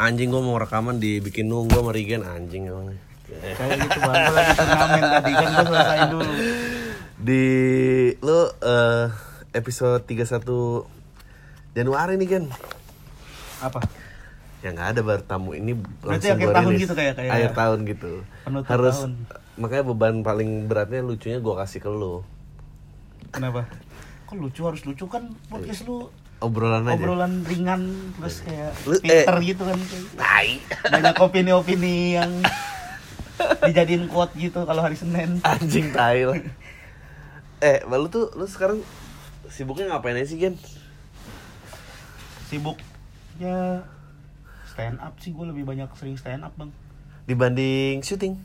Anjing gua mau rekaman dibikin nunggu sama Rigen anjing emang. Kayak gitu bang, gue lagi turnamen tadi kan gue selesai dulu. Di lu eh, episode 31 Januari nih kan. Apa? Ya nggak ada baru tamu ini Berarti langsung akhir gua tahun rilis. gitu kayak- kayak- akhir tahun gitu. Penutup Harus tahun. makanya beban paling beratnya lucunya gua kasih ke lu. Kenapa? Kok lucu harus lucu kan podcast lu Obrolan aja. obrolan ringan terus kayak Lu- Twitter eh. gitu kan kayak Tai. banyak opini-opini yang dijadiin quote gitu kalau hari Senin. Anjing tai lah. Eh, lu tuh lu sekarang sibuknya ngapain aja sih, Gen? Sibuknya stand up sih gue lebih banyak sering stand up bang. Dibanding syuting.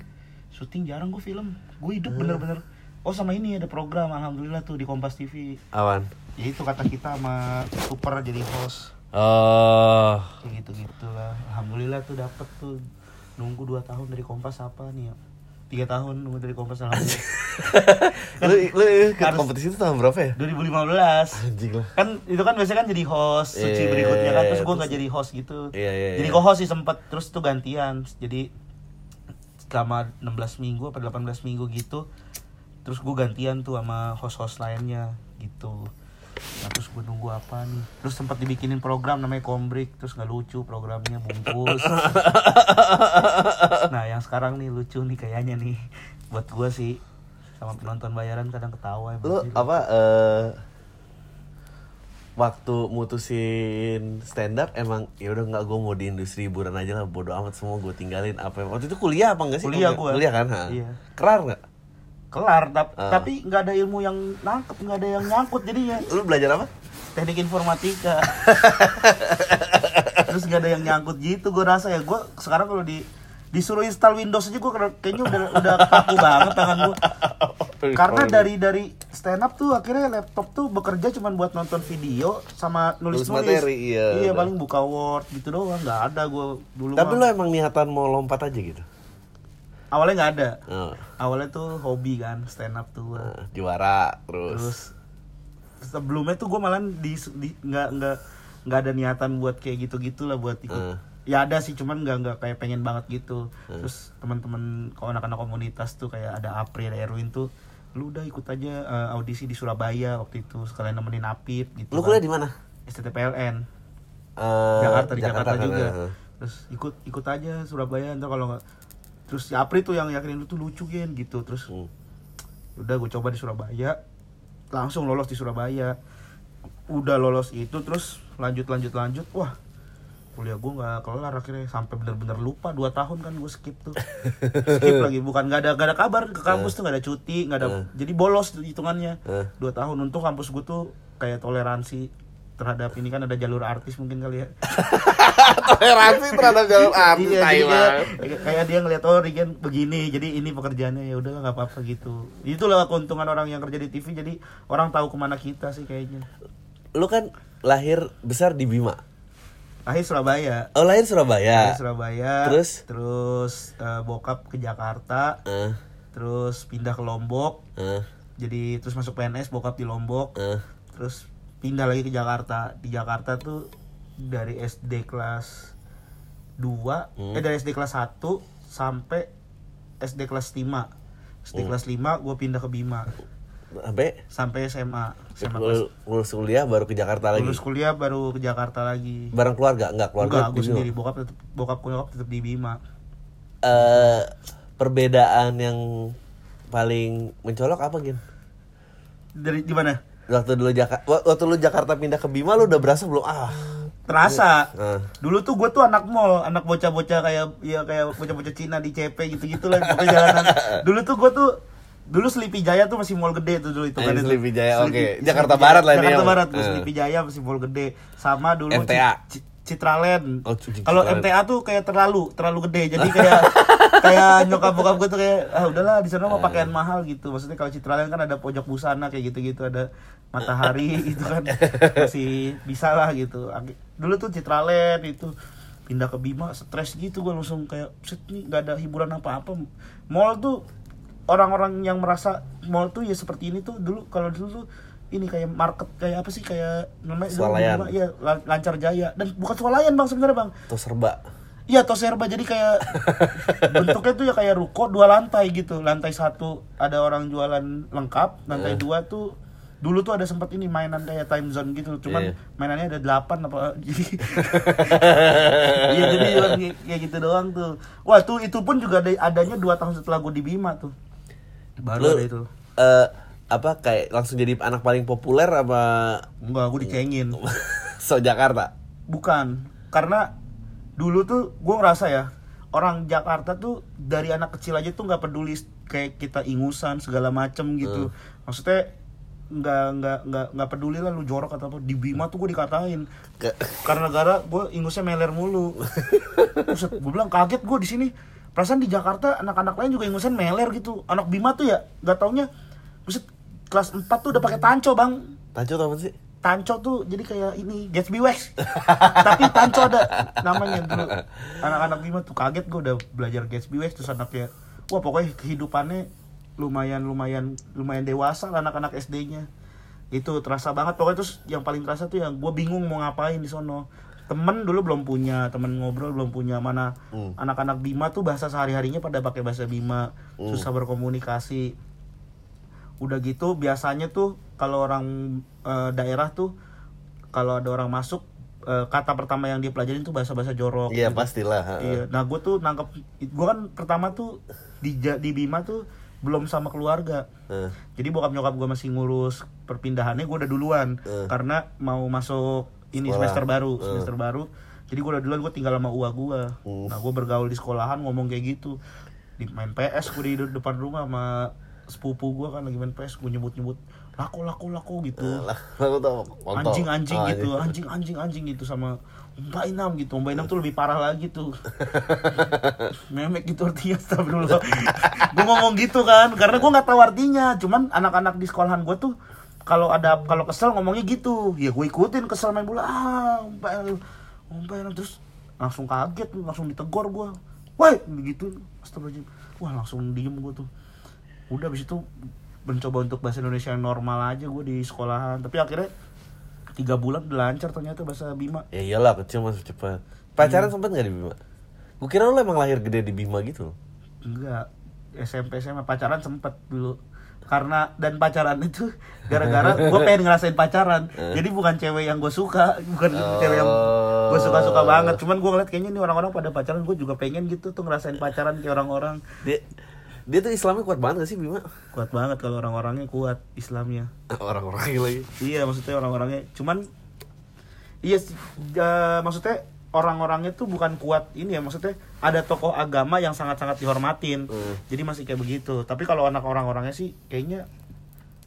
Syuting jarang gue film. Gue hidup Hmm. bener-bener. Oh sama ini ada program alhamdulillah tuh di Kompas TV. Awan. Ya itu kata kita sama Super jadi host. Oh. Kayak gitu-gitu lah. Alhamdulillah tuh dapet tuh nunggu 2 tahun dari Kompas apa nih ya? Tiga tahun nunggu dari Kompas alhamdulillah. lu lu ikut Harus- kompetisi itu tahun berapa ya? 2015. Anjing lah. kan itu kan biasanya kan jadi host suci Iya, berikutnya kan terus gue nggak jadi host gitu Iya, iya, jadi iya. co-host sih sempet terus itu gantian jadi selama 16 minggu apa 18 minggu gitu terus gue gantian tuh sama host-host lainnya gitu nah terus gue nunggu apa nih terus sempat dibikinin program namanya Kombrik terus nggak lucu programnya bungkus nah yang sekarang nih lucu nih kayaknya nih buat gue sih sama penonton bayaran kadang ketawa Lu emang sih. apa eh waktu mutusin stand up emang ya udah nggak gue mau di industri hiburan aja lah bodo amat semua gue tinggalin apa waktu itu kuliah apa enggak sih Kuliah gua. kuliah kan ha? Iya. kelar nggak kelar tap- Ah. tapi nggak ada ilmu yang nangkep nggak ada yang nyangkut jadinya. Lu belajar apa? Teknik informatika. Terus nggak ada yang nyangkut gitu gue rasa ya. Gue sekarang kalau di disuruh install Windows aja gue kayaknya udah udah kaku banget tangan gue karena dari dari stand up tuh akhirnya laptop tuh bekerja cuma buat nonton video sama nulis Nulis nulis. materi, iya, iya paling buka word gitu doang nggak ada gue dulu tapi mah. lu emang niatan mau lompat aja gitu awalnya nggak ada Oh. awalnya tuh hobi kan stand up tuh. Nah, juara terus, terus sebelumnya tuh gue malah di nggak nggak nggak ada niatan buat kayak gitu gitulah buat ikut Hmm. ya ada sih cuman nggak nggak kayak pengen banget gitu terus teman-teman kalau anak-anak komunitas tuh kayak ada Apri ada Erwin tuh lu udah ikut aja eh, audisi di Surabaya waktu itu sekalian nemenin Apip gitu lu kan. kuliah di mana STTPLN Eh, Jakarta di Jakarta, kan, juga eh. terus ikut ikut aja Surabaya ntar kalau nggak terus si Apri tuh yang yakinin lu tuh lucu gen gitu. Terus Hmm. udah gue coba di Surabaya. Langsung lolos di Surabaya. Udah lolos itu terus lanjut lanjut lanjut. Wah kuliah gue nggak kelar akhirnya. Sampai bener-bener lupa dua tahun kan gue skip tuh. Skip lagi. Bukan nggak ada nggak ada kabar. Ke kampus tuh nggak ada cuti nggak ada Eh. jadi bolos hitungannya. Eh. dua tahun. Untung kampus gue tuh kayak toleransi terhadap ini kan ada jalur artis mungkin kali ya. Toleransi terhadap jalur artis iya, jadi Taiwan kayak, kayak dia ngeliat oh Regen begini jadi ini pekerjaannya. Ya udah nggak apa-apa gitu. Itulah keuntungan orang yang kerja di TV jadi orang tahu ke mana kita sih kayaknya. Lu kan lahir besar di Bima? Akhir Surabaya. Oh lahir Surabaya. Lahir Surabaya. Terus? terus eh, bokap ke Jakarta. Eh, terus pindah ke Lombok. Eh, jadi terus masuk PNS bokap di Lombok. Eh. terus pindah lagi ke Jakarta. Di Jakarta tuh dari SD kelas 2 eh dari SD kelas 1 sampai SD kelas 5 SD kelas 5 gue pindah ke Bima. Sampai? Sampai SMA SMA kelas lulus lulus kuliah baru ke Jakarta lagi? Lulus kuliah baru ke Jakarta lagi. Bareng keluarga? Nggak keluarga enggak gue sendiri. Bokap tetep, bokap nyokap tetap di Bima. Eh, perbedaan yang paling mencolok apa gin? Dari di mana waktu dulu Jakarta waktu lu Jakarta pindah ke Bima lu udah berasa belum ah terasa Ah. dulu tuh gue tuh anak mall anak bocah-bocah kayak ya kayak bocah-bocah Cina di CP gitu-gitu lah pokoknya jalanan dulu tuh gue tuh dulu Sleepy Jaya tuh masih mall gede tuh dulu itu Eh, kan itu. Sleepy Jaya, oke. Sleepy- Jakarta Barat lah ini Jakarta ya. Barat tuh Eh. Sleepy Jaya masih mall gede sama dulu MTA. Ci- Ci- Citraland Oh, kalau. MTA tuh kayak terlalu terlalu gede jadi kayak kayak nyokap bokap gue tuh kayak ah udahlah di sana mau pakaian mahal gitu maksudnya kalau Citraland kan ada pojok busana kayak gitu-gitu ada matahari itu kan. Masih bisa lah gitu. Dulu tuh Citraland itu pindah ke Bima stres gitu gue langsung kayak set nih nggak ada hiburan apa-apa. Mall tuh orang-orang yang merasa mall tuh ya seperti ini tuh dulu kalau dulu tuh ini kayak market kayak apa sih kayak namanya Swalayan. Iya Lan- lancar jaya. Dan bukan swalayan bang sebenarnya bang. Atau serba. Iya toserba jadi kayak bentuknya tuh ya kayak ruko dua lantai gitu. Lantai satu ada orang jualan lengkap, lantai Eh. dua tuh dulu tuh ada sempat ini mainan kayak time zone gitu. Cuman Iya. mainannya ada delapan apa jadi Iya jadi cuma kayak gitu doang tuh. Wah tuh itu pun juga ada, adanya dua tahun setelah gue di Bima tuh. Baru Lu ada itu. eh, apa kayak langsung jadi anak paling populer apa Enggak, gue dicengin. so Jakarta? Bukan, karena dulu tuh gue ngerasa ya orang Jakarta tuh dari anak kecil aja tuh nggak peduli kayak kita ingusan segala macem gitu. Maksudnya nggak nggak nggak nggak peduli lah lu jorok atau apa di Bima tuh gue dikatain karena gara gue ingusnya meler mulu. Buset, gue bilang kaget gue di sini. Perasaan di Jakarta anak-anak lain juga ingusan meler gitu. Anak Bima tuh ya nggak taunya buset kelas 4 tuh udah pakai tanco, Bang Tanco apa sih? tanco tuh jadi kayak ini Gatsby wax tapi tanco ada namanya dulu anak-anak Bima tuh kaget gue udah belajar Gatsby wax terus anaknya wah pokoknya kehidupannya lumayan lumayan lumayan dewasa lah anak-anak SD-nya itu terasa banget. Pokoknya terus yang paling terasa tuh yang gue bingung mau ngapain di sono. Temen dulu belum punya temen ngobrol belum punya. Mana Hmm. anak-anak Bima tuh bahasa sehari-harinya pada pakai bahasa Bima. Susah berkomunikasi. Udah gitu biasanya tuh kalau orang eh, daerah tuh kalau ada orang masuk eh, kata pertama yang dia pelajarin tuh bahasa-bahasa jorok Iya gitu. pastilah. Iya, nah gue tuh nangkep, gue kan pertama tuh di di Bima tuh belum sama keluarga. Eh, Jadi bokap nyokap gue masih ngurus perpindahannya, gue udah duluan Eh. karena mau masuk ini Sekolah. semester baru, Eh. semester baru. Jadi gue udah duluan, gue tinggal sama uang gue. Hmm. Nah gue bergaul di sekolahan ngomong kayak gitu, di main PS gue di de- depan rumah sama sepupu gue kan lagi main PS, gue nyebut-nyebut laku laku laku gitu lah, aku tau kontol. anjing anjing Oh, gitu anjing. anjing anjing gitu sama Mbak Inam gitu. Mbak Inam tuh lebih parah lagi tuh. Memek gitu artinya astagfirullah. Gue ngomong gitu kan karena gue nggak tahu artinya. Cuman anak-anak di sekolahan gue tuh kalau ada kalau kesel ngomongnya gitu. Ya gue ikutin kesel main bola. Ah Mbak Mbak Inam. Terus langsung kaget langsung ditegor gue woi begitu astagfirullahaladzim. Wah langsung diem gue tuh. Udah abis itu mencoba untuk bahasa Indonesia yang normal aja gue di sekolahan tapi akhirnya tiga bulan udah lancar ternyata bahasa Bima Ya iyalah kecil masih cepat. Pacaran sempet nggak di Bima? Gue kira lu emang lahir gede di Bima gitu. enggak SMP SMA pacaran sempet dulu karena dan pacaran itu gara-gara gue pengen ngerasain pacaran jadi bukan cewek yang gue suka bukan Oh. cewek yang gue suka-suka banget cuman gue ngeliat kayaknya nih orang-orang pada pacaran gue juga pengen gitu tuh ngerasain pacaran kayak orang-orang Dia tuh Islamnya kuat banget gak sih Bima? kuat banget kalau orang-orangnya kuat Islamnya Orang-orang lagi. Iya maksudnya orang-orangnya cuman iya eh, maksudnya orang-orangnya tuh bukan kuat ini ya maksudnya ada tokoh agama yang sangat-sangat dihormatin Hmm. jadi masih kayak begitu tapi kalau anak orang-orangnya sih kayaknya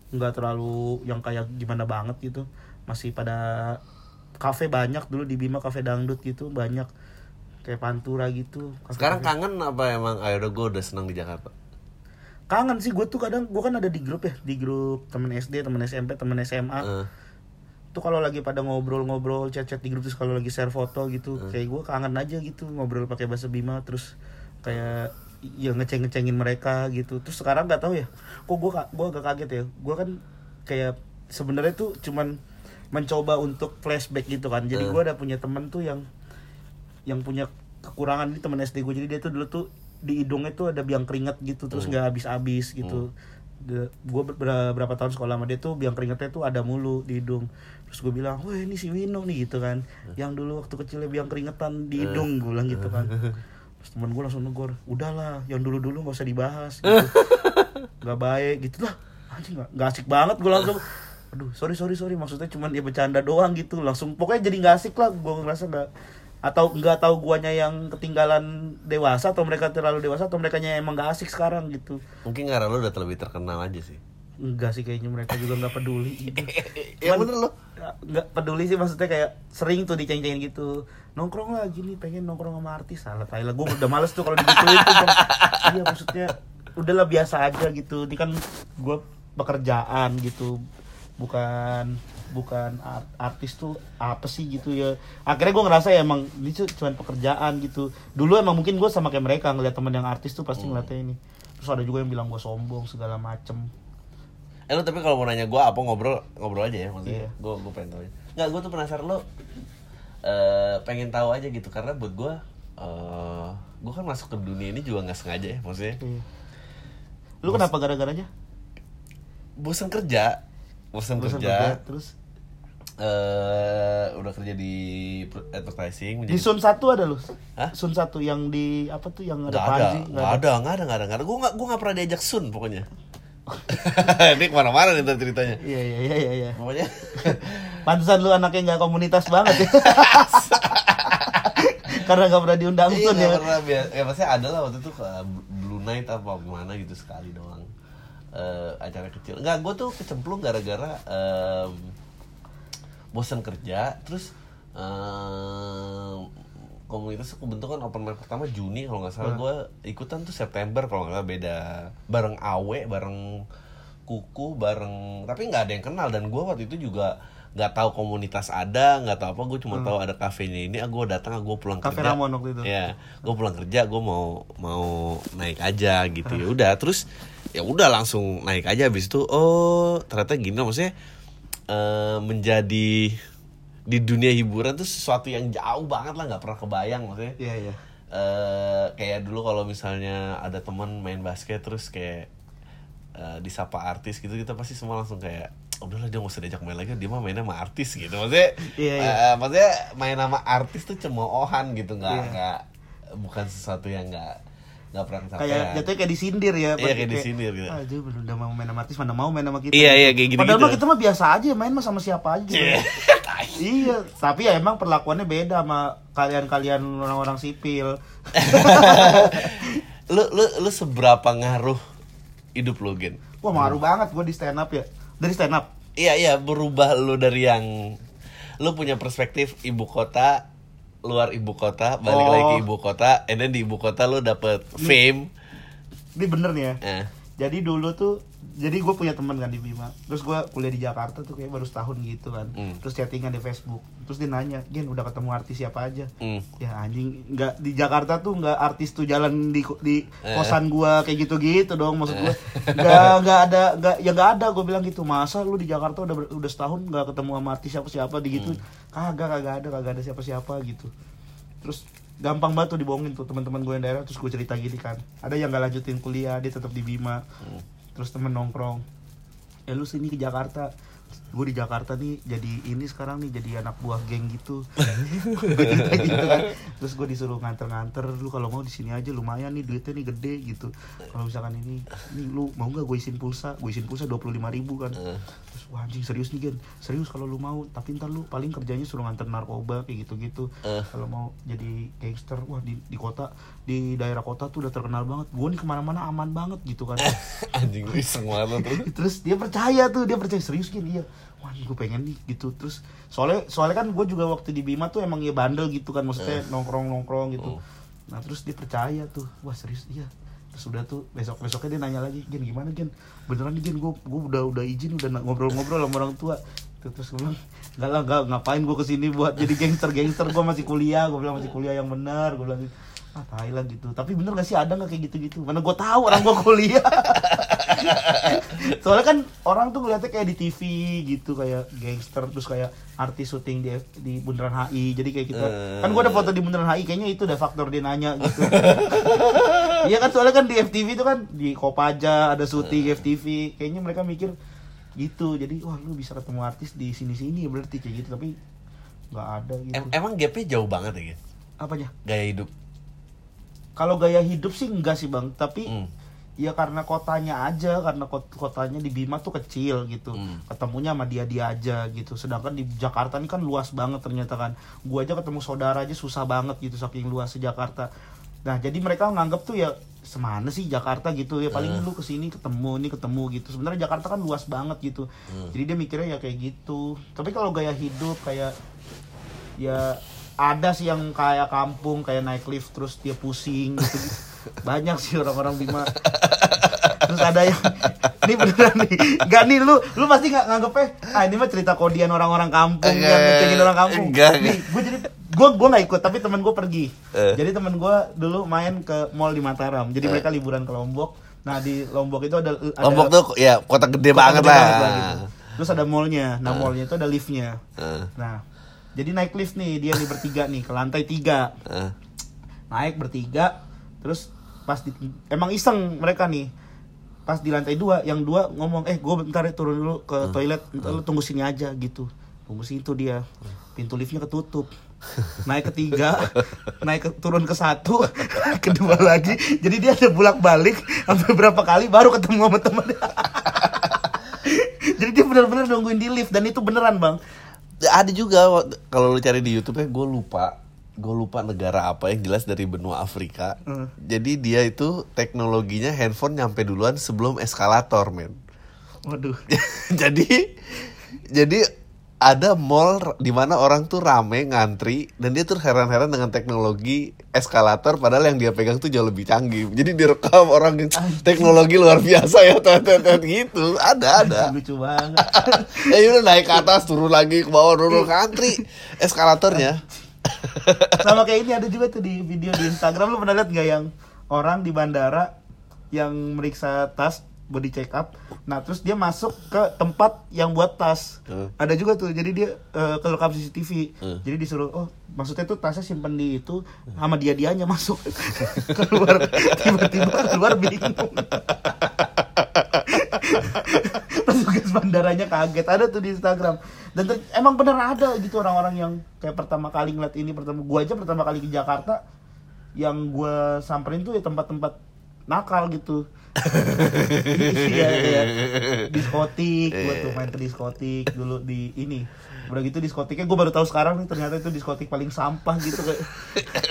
nggak terlalu yang kayak gimana banget gitu masih pada kafe banyak dulu di Bima kafe dangdut gitu banyak kayak Pantura gitu kafe- Sekarang kangen apa emang? Ayo udah gue udah senang di Jakarta. Kangen sih gue tuh kadang gue kan ada di grup ya di grup temen SD temen SMP temen SMA Eh, tuh kalau lagi pada ngobrol-ngobrol chat-chat di grup terus kalau lagi share foto gitu kayak gue kangen aja gitu ngobrol pakai bahasa Bima terus kayak ya ngeceng-ngecengin mereka gitu. Terus sekarang nggak tahu ya kok gue gue agak kaget ya. Gue kan kayak sebenarnya tuh cuman mencoba untuk flashback gitu kan. Jadi Hmm. gue ada punya temen tuh yang yang punya kekurangan ini temen SD gue jadi dia tuh dulu tuh di hidungnya tuh ada biang keringet gitu terus nggak habis-habis gitu. Gue berapa tahun sekolah sama dia tuh biang keringetnya tuh ada mulu di hidung. Terus gue bilang wah ini si Wino nih gitu kan. Yang dulu waktu kecilnya biang keringetan di hidung gue bilang gitu kan. Terus teman gue langsung negor udahlah yang dulu dulu nggak usah dibahas gitu. nggak baik gitu lah anjing nggak nggak asik banget gue langsung. Aduh sorry sorry sorry maksudnya cuman dia bercanda doang gitu langsung. Pokoknya jadi nggak asik lah gue ngerasa nggak atau nggak tahu guanya yang ketinggalan dewasa atau mereka terlalu dewasa atau mereka emang nggak asik sekarang gitu mungkin karena lu udah lebih terkenal aja sih. enggak sih kayaknya mereka juga nggak peduli gitu. ya bener lo. nggak peduli sih maksudnya kayak sering tuh diceng-cengin gitu nongkrong lah gini pengen nongkrong sama artis salah Thailand gue udah males tuh kalau digituin tuh Bang. iya maksudnya udahlah biasa aja gitu ini kan gue pekerjaan gitu bukan bukan art- artis tuh apa sih gitu ya akhirnya gue ngerasa ya emang ini tuh cuma pekerjaan gitu dulu emang mungkin gue sama kayak mereka ngeliat temen yang artis tuh pasti ngeliatnya ini terus ada juga yang bilang gue sombong segala macem Eh lu tapi kalau mau nanya gue apa ngobrol ngobrol aja ya maksudnya. Iya. Gue gue pengen tahu. Nggak gue tuh penasaran lo eh pengen tahu aja gitu karena buat gue eh gue kan masuk ke dunia ini juga nggak sengaja ya maksudnya Iya. Lu kenapa gara-garanya? bosan kerja bosan Bosan kerja, terus eh udah kerja di advertising di menjadi Sun 1 ada lu? Hah? Sun 1 yang di apa tuh yang ada nggak ada Panji? nggak ada nggak ada nggak ada nggak ada gue nggak gue nggak pernah diajak sun pokoknya ini ke mana-mana nih ceritanya Iya iya iya iya. iya. pokoknya Pantesan lu anaknya nggak komunitas banget ya. Karena nggak pernah diundang Iya, Sun ya. nggak pernah biar, ya maksudnya ada lah waktu itu ke Blue Night apa gimana gitu sekali doang Eh, acara kecil. Enggak, gue tuh kecemplung gara-gara em, bosan kerja, terus em, komunitas aku bentuk kan open mic pertama Juni kalau nggak salah gue ikutan tuh September kalau nggak salah beda. Bareng Awe bareng Kuku bareng tapi nggak ada yang kenal dan gue waktu itu juga nggak tahu komunitas ada nggak tahu apa gue cuma tahu ada kafenya ini ah gue datang ah gue pulang Cafe kerja. Ramon waktu itu. ya gue pulang kerja gue mau mau naik aja gitu. Ya udah terus ya udah langsung naik aja habis itu oh ternyata gini maksudnya eh, menjadi di dunia hiburan tuh sesuatu yang jauh banget lah nggak pernah kebayang maksudnya Iya iya. eh kayak dulu kalau misalnya ada teman main basket terus kayak eh, disapa artis gitu kita pasti semua langsung kayak udahlah dia nggak usah diajak main lagi dia mah mainnya sama artis gitu maksudnya Iya, iya. eh, maksudnya main sama artis tuh cemoohan gitu nggak nggak bukan sesuatu yang nggak nggak pernah Kayak kesampaian. jatuhnya kayak disindir ya. Iya, kayak disindir gitu. Ah, dia udah mau main sama artis mana mau main sama kita. Iya, iya, kayak gitu-gitu. Padahal mah kita mah biasa aja main mah sama siapa aja. Cie, iya, tapi ya emang perlakuannya beda sama kalian-kalian orang-orang sipil. lu lu lu seberapa ngaruh hidup lu gen Wah, ngaruh banget gua di stand up ya. Dari stand up. Iya iya berubah lu dari yang lu punya perspektif ibu kota luar ibu kota balik Oh. lagi ke ibu kota and then di ibu kota lu dapet fame Ini bener nih ya. eh. Jadi dulu tuh jadi gue punya teman kan di Bima. Terus gue kuliah di Jakarta tuh kayak baru setahun gitu kan. Hmm. Terus chattingan di Facebook. Terus dia nanya, "Gen, udah ketemu artis siapa aja?" Hmm. Ya anjing, nggak di Jakarta tuh nggak artis tuh jalan di di Eh. kosan gua kayak gitu-gitu dong maksud gua. Nggak nggak ada nggak ya nggak ada gue bilang gitu. Masa lu di Jakarta udah udah setahun nggak ketemu sama artis siapa-siapa di gitu. Kagak kagak ada kagak ada siapa-siapa gitu. Terus gampang banget tuh dibohongin tuh teman-teman gue yang daerah terus gue cerita gini kan. Ada yang gak lanjutin kuliah dia tetap di Bima. Terus temen nongkrong. Eh lu sini ke Jakarta gue di Jakarta nih jadi ini sekarang nih jadi anak buah geng gitu. Gue cerita gitu kan. Terus gue disuruh nganter-nganter lu kalau mau di sini aja lumayan nih duitnya nih gede gitu. Kalau misalkan ini nih lu mau nggak gue isin pulsa? Gue isin pulsa dua puluh lima ribu kan. Eh. terus wah anjing serius nih gen? Serius kalau lu mau tapi ntar lu paling kerjanya suruh nganter narkoba kayak gitu-gitu. Eh. kalau mau jadi gangster wah di, di kota di daerah kota tuh udah terkenal banget. Gue nih ke mana-mana aman banget gitu kan. Anjing lu iseng banget terus dia percaya tuh dia percaya serius gini iya wah gue pengen nih gitu. Terus soalnya soalnya kan gue juga waktu di Bima tuh emang ya bandel gitu kan maksudnya nongkrong nongkrong gitu. Oh. nah terus dia percaya tuh wah serius? Iya. Terus udah tuh besok besoknya dia nanya lagi Gen gimana Gen? Beneran nih Gen gue gue udah udah izin udah ngobrol-ngobrol sama orang tua. Tuh, terus gue bilang enggak lah enggak ngapain gue ke sini buat jadi gangster gangster gue masih kuliah gue bilang masih kuliah yang benar gue bilang gitu. ah Thailand gitu. Tapi bener gak sih ada nggak kayak gitu-gitu? Mana gue tahu orang gue kuliah. Soalnya kan orang tuh ngeliatnya kayak di TV gitu kayak gangster terus kayak artis syuting di di bundaran HI jadi kayak kita Eh. kan gue ada foto di bundaran HI kayaknya itu udah faktor dia nanya gitu. Iya kan soalnya kan di FTV itu kan di Kopaja ada syuting FTV kayaknya mereka mikir gitu. Jadi wah lu bisa ketemu artis di sini sini berarti kayak gitu. Tapi nggak ada gitu. Em- emang gapnya jauh banget ya gen apanya? Gaya hidup kalau gaya hidup sih enggak sih bang. Tapi Hmm. ya karena kotanya aja karena kot- kotanya di Bima tuh kecil gitu. Hmm. ketemunya sama dia dia aja gitu. Sedangkan di Jakarta ini kan luas banget ternyata kan. Gua aja ketemu saudara aja susah banget gitu saking luas Jakarta. Nah jadi mereka nganggap tuh ya semana sih Jakarta? gitu. Ya paling lu ke sini ketemu ini ketemu gitu. Sebenarnya Jakarta kan luas banget gitu. Jadi dia mikirnya ya kayak gitu. Tapi kalau gaya hidup kayak ya ada sih yang kayak kampung kayak naik lift terus dia pusing gitu. Banyak sih orang-orang Bima. Terus ada yang ini beneran nih. Gak nih lu lu pasti nggak nganggepnya ah ini mah cerita kodian orang-orang kampung yang ngecengin orang kampung. Enggak, nih gue jadi gue gue nggak ikut tapi temen gue pergi. Eh. jadi temen gue dulu main ke mall di Mataram. Jadi mereka liburan ke Lombok. Nah di Lombok itu ada, ada Lombok tuh ya kota gede kota banget gede lah. banget gitu. terus ada mallnya. Nah mallnya itu ada liftnya. Eh, Nah, jadi naik lift nih dia nih bertiga nih ke lantai tiga. eh. naik bertiga terus pas di, emang iseng mereka nih. Pas di lantai dua yang dua ngomong eh gue bentar ya turun dulu ke toilet Ntar lu tunggu sini aja gitu. Tunggu situ dia. Pintu liftnya ketutup. Naik ketiga naik ke, turun ke satu kedua lagi. Jadi dia ada bolak balik sampai berapa kali baru ketemu sama temennya. Jadi dia benar-benar nungguin di lift dan itu beneran bang ada juga kalau lu cari di YouTube ya gue lupa. Gue lupa negara apa yang jelas dari benua Afrika. Hmm. jadi dia itu teknologinya handphone nyampe duluan sebelum eskalator men. Waduh. Jadi jadi ada mall di mana orang tuh rame ngantri dan dia tuh heran-heran dengan teknologi eskalator padahal yang dia pegang tuh jauh lebih canggih. Jadi direkam orang yang teknologi luar biasa ya tet, tet, tet, gitu. Ada ada. Lucu banget. Ya udah naik ke atas turun lagi ke bawah turun ngantri. Eskalatornya. Sama kayak ini ada juga tuh di video di Instagram. Lu pernah lihat nggak yang orang di bandara yang meriksa tas body check up. Nah terus dia masuk ke tempat yang buat tas. Hmm. ada juga tuh jadi dia eh, kelengkap CCTV Hmm. jadi disuruh oh maksudnya tuh tasnya simpen di itu sama dia dianya masuk. Keluar tiba-tiba keluar bingung. Petugas bandaranya kaget. Ada tuh di Instagram. Dan ter- emang bener ada gitu orang-orang yang kayak pertama kali ngeliat ini pertama gua aja pertama kali ke Jakarta yang gua samperin tuh ya tempat-tempat nakal gitu iya iya diskotik gua tuh main ke diskotik dulu di ini. Udah gitu diskotiknya gua baru tahu sekarang nih ternyata itu diskotik paling sampah gitu kayak.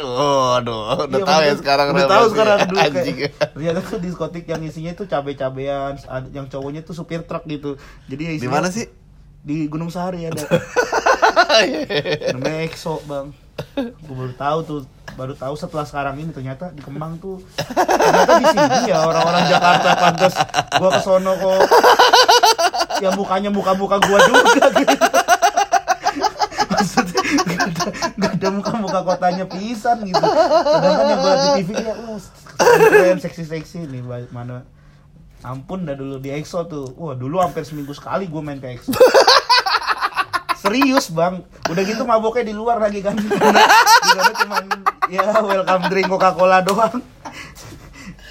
Oh aduh udah Iya, tahu ya sekarang udah tahu sekarang dulu kayak ternyata tuh diskotik yang isinya tuh cabe-cabean yang cowoknya tuh supir truk gitu. Jadi di mana sih? di Gunung Sahari ada EXO bang. Gue baru tahu tuh baru tahu setelah sekarang ini ternyata di Kemang tuh ternyata di sini ya orang-orang Jakarta pantas gua ke sono kok. Yang mukanya muka-muka gua juga gitu. Gak ada, muka-muka kotanya pisan gitu. Sedangkan yang liat di TV ya keren seksi-seksi nih mana ampun dah dulu di EXO tuh. Wah dulu hampir seminggu sekali gue main ke EXO serius bang. Udah gitu maboknya di luar lagi kan. Di sana cuman ya welcome drink coca cola doang.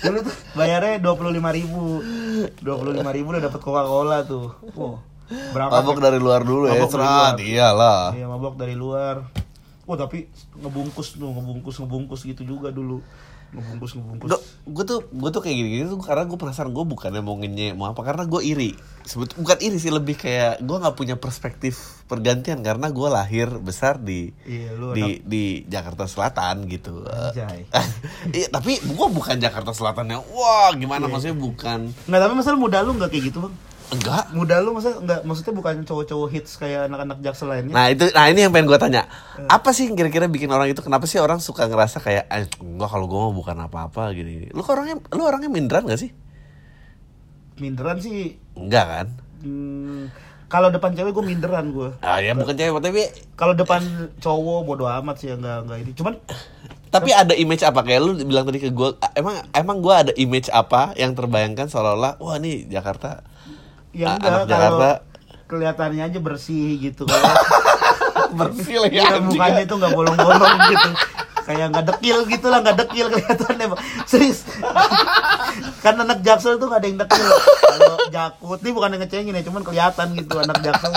Dulu tuh bayarnya dua puluh lima ribu. dua puluh lima ribu udah dapet coca cola tuh. Wow. Berangkat mabok dari luar dulu ya Mabok dari serat iyalah. Iya mabok dari luar. Oh tapi ngebungkus tuh ngebungkus ngebungkus gitu juga dulu ngebungkus ngebungkus. Gue tuh gue tuh kayak gini-gini tuh karena gue penasaran gue bukannya mau ngenye mau apa karena gue iri. Sebut bukan iri sih lebih kayak gue nggak punya perspektif pergantian karena gue lahir besar di Iya, lu di di Jakarta Selatan gitu. Iya tapi gue bukan Jakarta Selatan yang wah gimana? Maksudnya bukan. Nggak tapi masalah muda lu nggak kayak gitu bang enggak muda lu masa nggak maksudnya bukan cowok-cowok hits kayak anak-anak jaksel lainnya Nah itu, nah ini yang pengen gue tanya. Apa sih kira-kira bikin orang itu? Kenapa sih orang suka ngerasa kayak, eh, enggak kalau gue mah bukan apa-apa gini. Lu orangnya, lu orangnya minderan gak sih? minderan sih Enggak kan? hmm, kalau depan cewek gue minderan gue Ah ya bukan cewek, tapi kalau depan cowok bodo amat sih ya nggak nggak ini cuman tapi ada image apa kayak lu bilang tadi ke gue, emang emang gue ada image apa yang terbayangkan seolah-olah, wah nih Jakarta, ya enggak anak kalau Jakarta. kelihatannya aja bersih gitu. Bersih lagi ya, anjing. mukanya tuh nggak bolong-bolong gitu. Kayak nggak dekil gitu lah nggak dekil kelihatannya serius. Kan anak jaksel tuh nggak ada yang dekil. Kalau jakut nih bukan yang ngecengin ya cuman kelihatan gitu anak jaksel.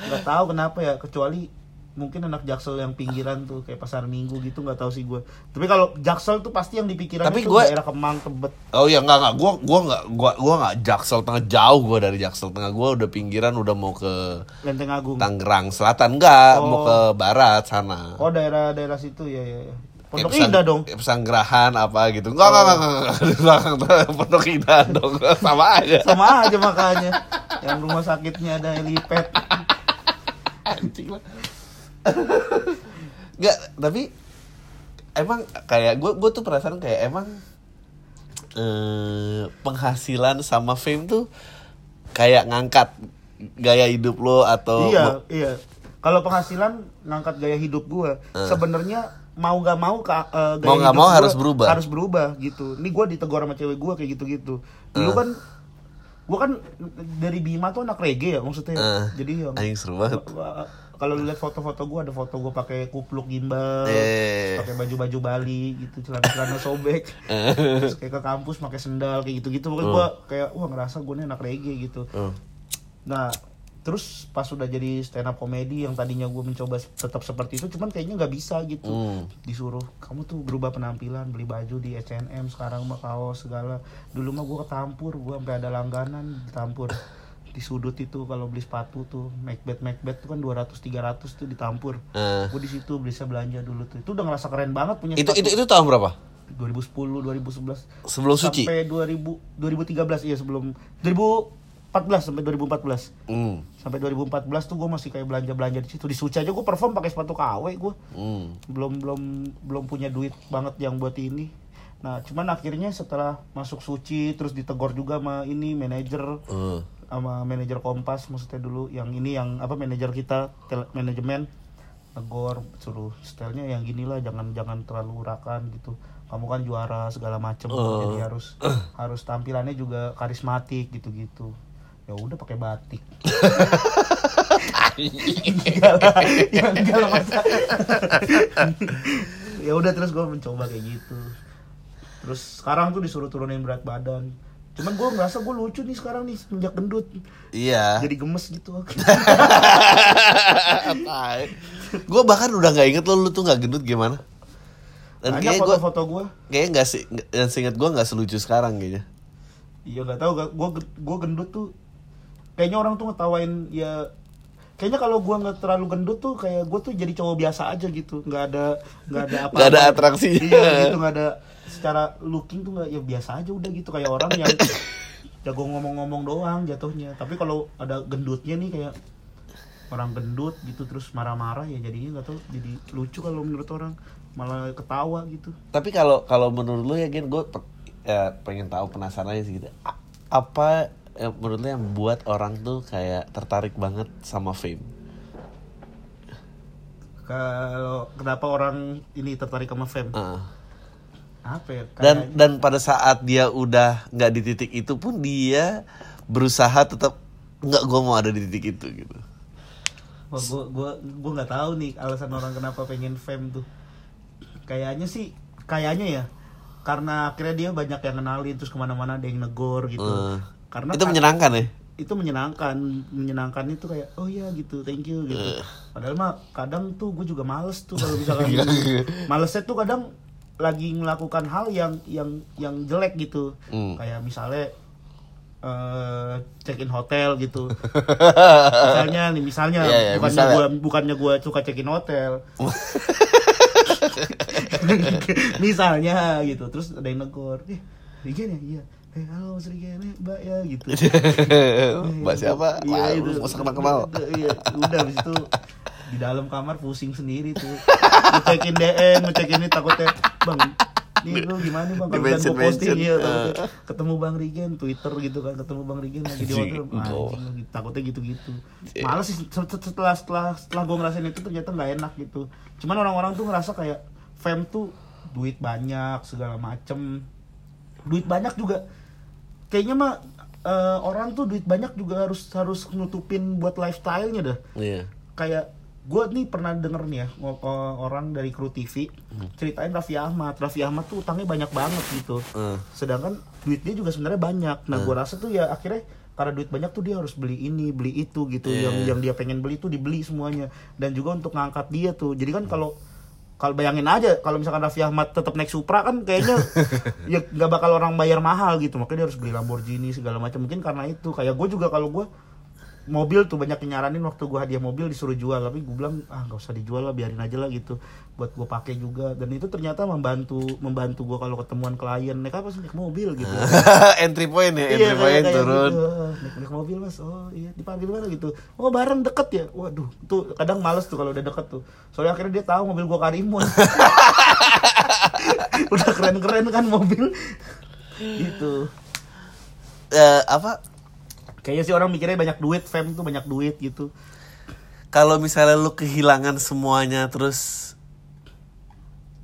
Nggak tahu kenapa ya kecuali mungkin anak jaksel yang pinggiran tuh kayak pasar minggu gitu nggak tahu sih gue tapi kalau jaksel tuh pasti yang dipikiran Tapi gua- daerah kemang tebet Oh iya enggak enggak gua gua enggak gua gua enggak Jaksel Tengah jauh gua dari Jaksel Tengah gua udah pinggiran udah mau ke lenteng agung Tangerang Selatan enggak Oh. mau ke barat sana. oh daerah daerah situ ya ya, ya. Pondok pesang- indah dong kayak Pesanggerahan apa gitu. Enggak enggak enggak enggak, Pondok Indah dong. Sama aja. sama aja makanya yang rumah sakitnya ada helipad Anjing lah. Enggak, tapi emang kayak gue gue tuh perasaan kayak emang eh, penghasilan sama fame tuh kayak ngangkat gaya hidup lo atau iya iya kalau penghasilan ngangkat gaya hidup gua sebenarnya mau gak mau ka, eh, gaya Mau hidup mau gua harus berubah. harus berubah gitu ini gua ditegur sama cewek gua kayak gitu gitu dulu Eh. kan gua kan dari Bima tuh anak reggae ya maksudnya Eh, jadi yang anjing seru banget. Kalau lihat foto-foto gue ada foto gue pakai kupluk gimbal Eh. pakai baju-baju Bali gitu celana-celana sobek terus kayak ke kampus pakai sendal kayak gitu-gitu pokoknya gue kayak wah ngerasa gue nih anak reggae gitu Oh. Nah, terus pas udah jadi stand up comedy yang tadinya gue mencoba tetap seperti itu, cuman kayaknya nggak bisa gitu. Hmm. Disuruh kamu tuh berubah penampilan, beli baju di H&M sekarang mah kaos segala. Dulu mah gue ketampur, gue sampai ada langganan ditampur di sudut itu kalau beli sepatu tuh Macbeth Macbeth tuh kan 200 300 tuh ditampur. Eh. Gue di situ bisa belanja dulu tuh. Itu udah ngerasa keren banget punya Itu sepatu. itu itu tahun berapa? 2010 2011 Sebelum suci. sampai 2000 2013 iya sebelum 2014 sampai 2014 Hmm. sampai 2014 tuh gue masih kayak belanja belanja di situ di Suci aja gue perform pakai sepatu KW gue Hmm. belum belum belum punya duit banget yang buat ini nah cuman akhirnya setelah masuk Suci terus ditegor juga sama ini manajer Eh. Sama manajer Kompas maksudnya dulu yang ini yang apa manajer kita tele- manajemen negor suruh stylenya yang gini lah jangan jangan terlalu urakan gitu. Kamu kan juara segala macem Oh. jadi harus harus tampilannya juga karismatik gitu gitu ya udah pakai batik. Enggak lah ya enggak lah masa ya udah terus gue mencoba kayak gitu. Terus sekarang tuh disuruh turunin berat badan cuman gue ngerasa gue lucu nih sekarang nih semenjak gendut Iya. jadi gemes gitu gue bahkan udah nggak inget lo lu tuh nggak gendut gimana. Dan banyak kayaknya foto-foto gue kayaknya nggak sih dan seinget gue nggak selucu sekarang kayaknya. iya nggak tahu gue gue gendut tuh kayaknya orang tuh ngetawain ya kayaknya kalau gue nggak terlalu gendut tuh kayak gue tuh jadi cowok biasa aja gitu nggak ada nggak ada apa Nggak ada atraksinya. iya gitu nggak ada secara looking tuh nggak ya biasa aja udah gitu kayak orang yang jago ngomong-ngomong doang jatuhnya tapi kalau ada gendutnya nih kayak orang gendut gitu terus marah-marah ya jadinya nggak tahu jadi lucu kalau menurut orang malah ketawa gitu Tapi kalau kalau menurut lu ya Gen gue ya, pengen tahu penasaran aja sih gitu. A- Apa ya, menurut lu yang buat orang tuh kayak tertarik banget sama fame? kalau kenapa orang ini tertarik sama fame Heeh. Apa ya dan kayak- dan pada saat dia udah nggak di titik itu pun dia berusaha tetap nggak gue mau ada di titik itu gitu Wah, gua gua gua nggak tahu nih alasan orang kenapa pengen fame tuh. Kayaknya sih, kayaknya ya, karena akhirnya dia banyak yang kenalin terus ke mana-mana ada yang negor gitu. Eh, Karena itu ka- menyenangkan ya itu menyenangkan, menyenangkan itu kayak oh iya gitu, thank you gitu. Eh. Padahal mah kadang tuh gue juga males tuh kalau misalkan Iya. malesnya tuh kadang lagi melakukan hal yang yang yang jelek gitu. Hmm. Kayak misalnya eh check in hotel gitu. misalnya nih misalnya. Iya, iya, bukannya misalnya. gua bukannya gua suka check in hotel. Misalnya gitu. Terus ada yang negor eh Rigen ya? Iya. Eh halo Mas Rigen. Eh mbak ya gitu. Mbak siapa? Iya Wah, itu. lu masa kenal kenal iya udah habis itu di dalam kamar pusing sendiri tuh. Ngecekin DM ngecekin ini takutnya bang ini lu gimana bang? Kalau kan gua posting ya takutnya. Ketemu bang Rigen Twitter gitu kan ketemu bang Rigen lagi di hotel. Oh. takutnya gitu-gitu. Males sih set- set- setelah setelah setelah gue ngerasain itu ternyata nggak enak gitu. Cuman orang-orang tuh ngerasa kayak fame tuh duit banyak segala macem. Duit banyak juga. Kayaknya mah eh, orang tuh duit banyak juga harus harus nutupin buat lifestyle-nya dah. Iya. Kayak gue nih pernah denger nih ya eh, orang dari kru TV ceritain Raffi Ahmad. Raffi Ahmad tuh utangnya banyak banget gitu. Eh. sedangkan duit dia juga sebenarnya banyak. Nah gue rasa tuh ya akhirnya karena duit banyak tuh dia harus beli ini beli itu gitu. Iya. yang yang dia pengen beli tuh dibeli semuanya. Dan juga untuk ngangkat dia tuh. Jadi kan kalau kalau bayangin aja kalau misalkan Raffi Ahmad tetap naik Supra kan kayaknya ya nggak bakal orang bayar mahal gitu. Makanya dia harus beli Lamborghini segala macam. Mungkin karena itu. Kayak gue juga kalau gue mobil tuh banyak yang nyaranin waktu gue hadiah mobil disuruh jual. Tapi gue bilang ah nggak usah dijual lah biarin aja lah gitu. Buat gue pakai juga. Dan itu ternyata membantu membantu gue kalau ketemuan klien naik apa sih naik mobil? gitu. Entry point ya entry Iya, point kayak- turun gitu. Oh, naik, naik mobil mas. Oh iya. Dipanggil mana gitu? Oh bareng deket ya? Waduh tuh kadang males tuh kalau udah deket tuh. Soalnya akhirnya dia tahu mobil gua karimun. Udah keren keren kan mobil. Gitu. Eh, apa kayaknya sih orang mikirnya banyak duit fame tuh banyak duit gitu. Kalau misalnya lu kehilangan semuanya terus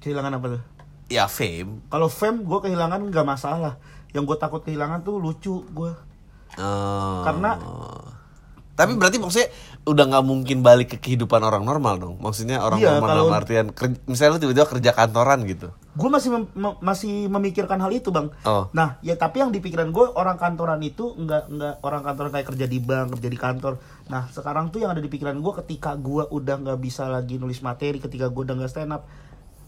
kehilangan apa tuh? Ya fame. Kalau fame gue kehilangan nggak masalah. Yang gue takut kehilangan tuh lucu gue Oh. Karena- Tapi berarti maksudnya udah nggak mungkin balik ke kehidupan orang normal dong. Maksudnya orang Iya, normal kalau- dalam artian misalnya lu tiba-tiba kerja kantoran gitu. gue masih mem- mem- masih memikirkan hal itu bang Oh. nah ya tapi yang di pikiran gue orang kantoran itu nggak nggak orang kantoran kayak kerja di bank kerja di kantor nah sekarang tuh yang ada di pikiran gue ketika gue udah nggak bisa lagi nulis materi ketika gue udah nggak stand up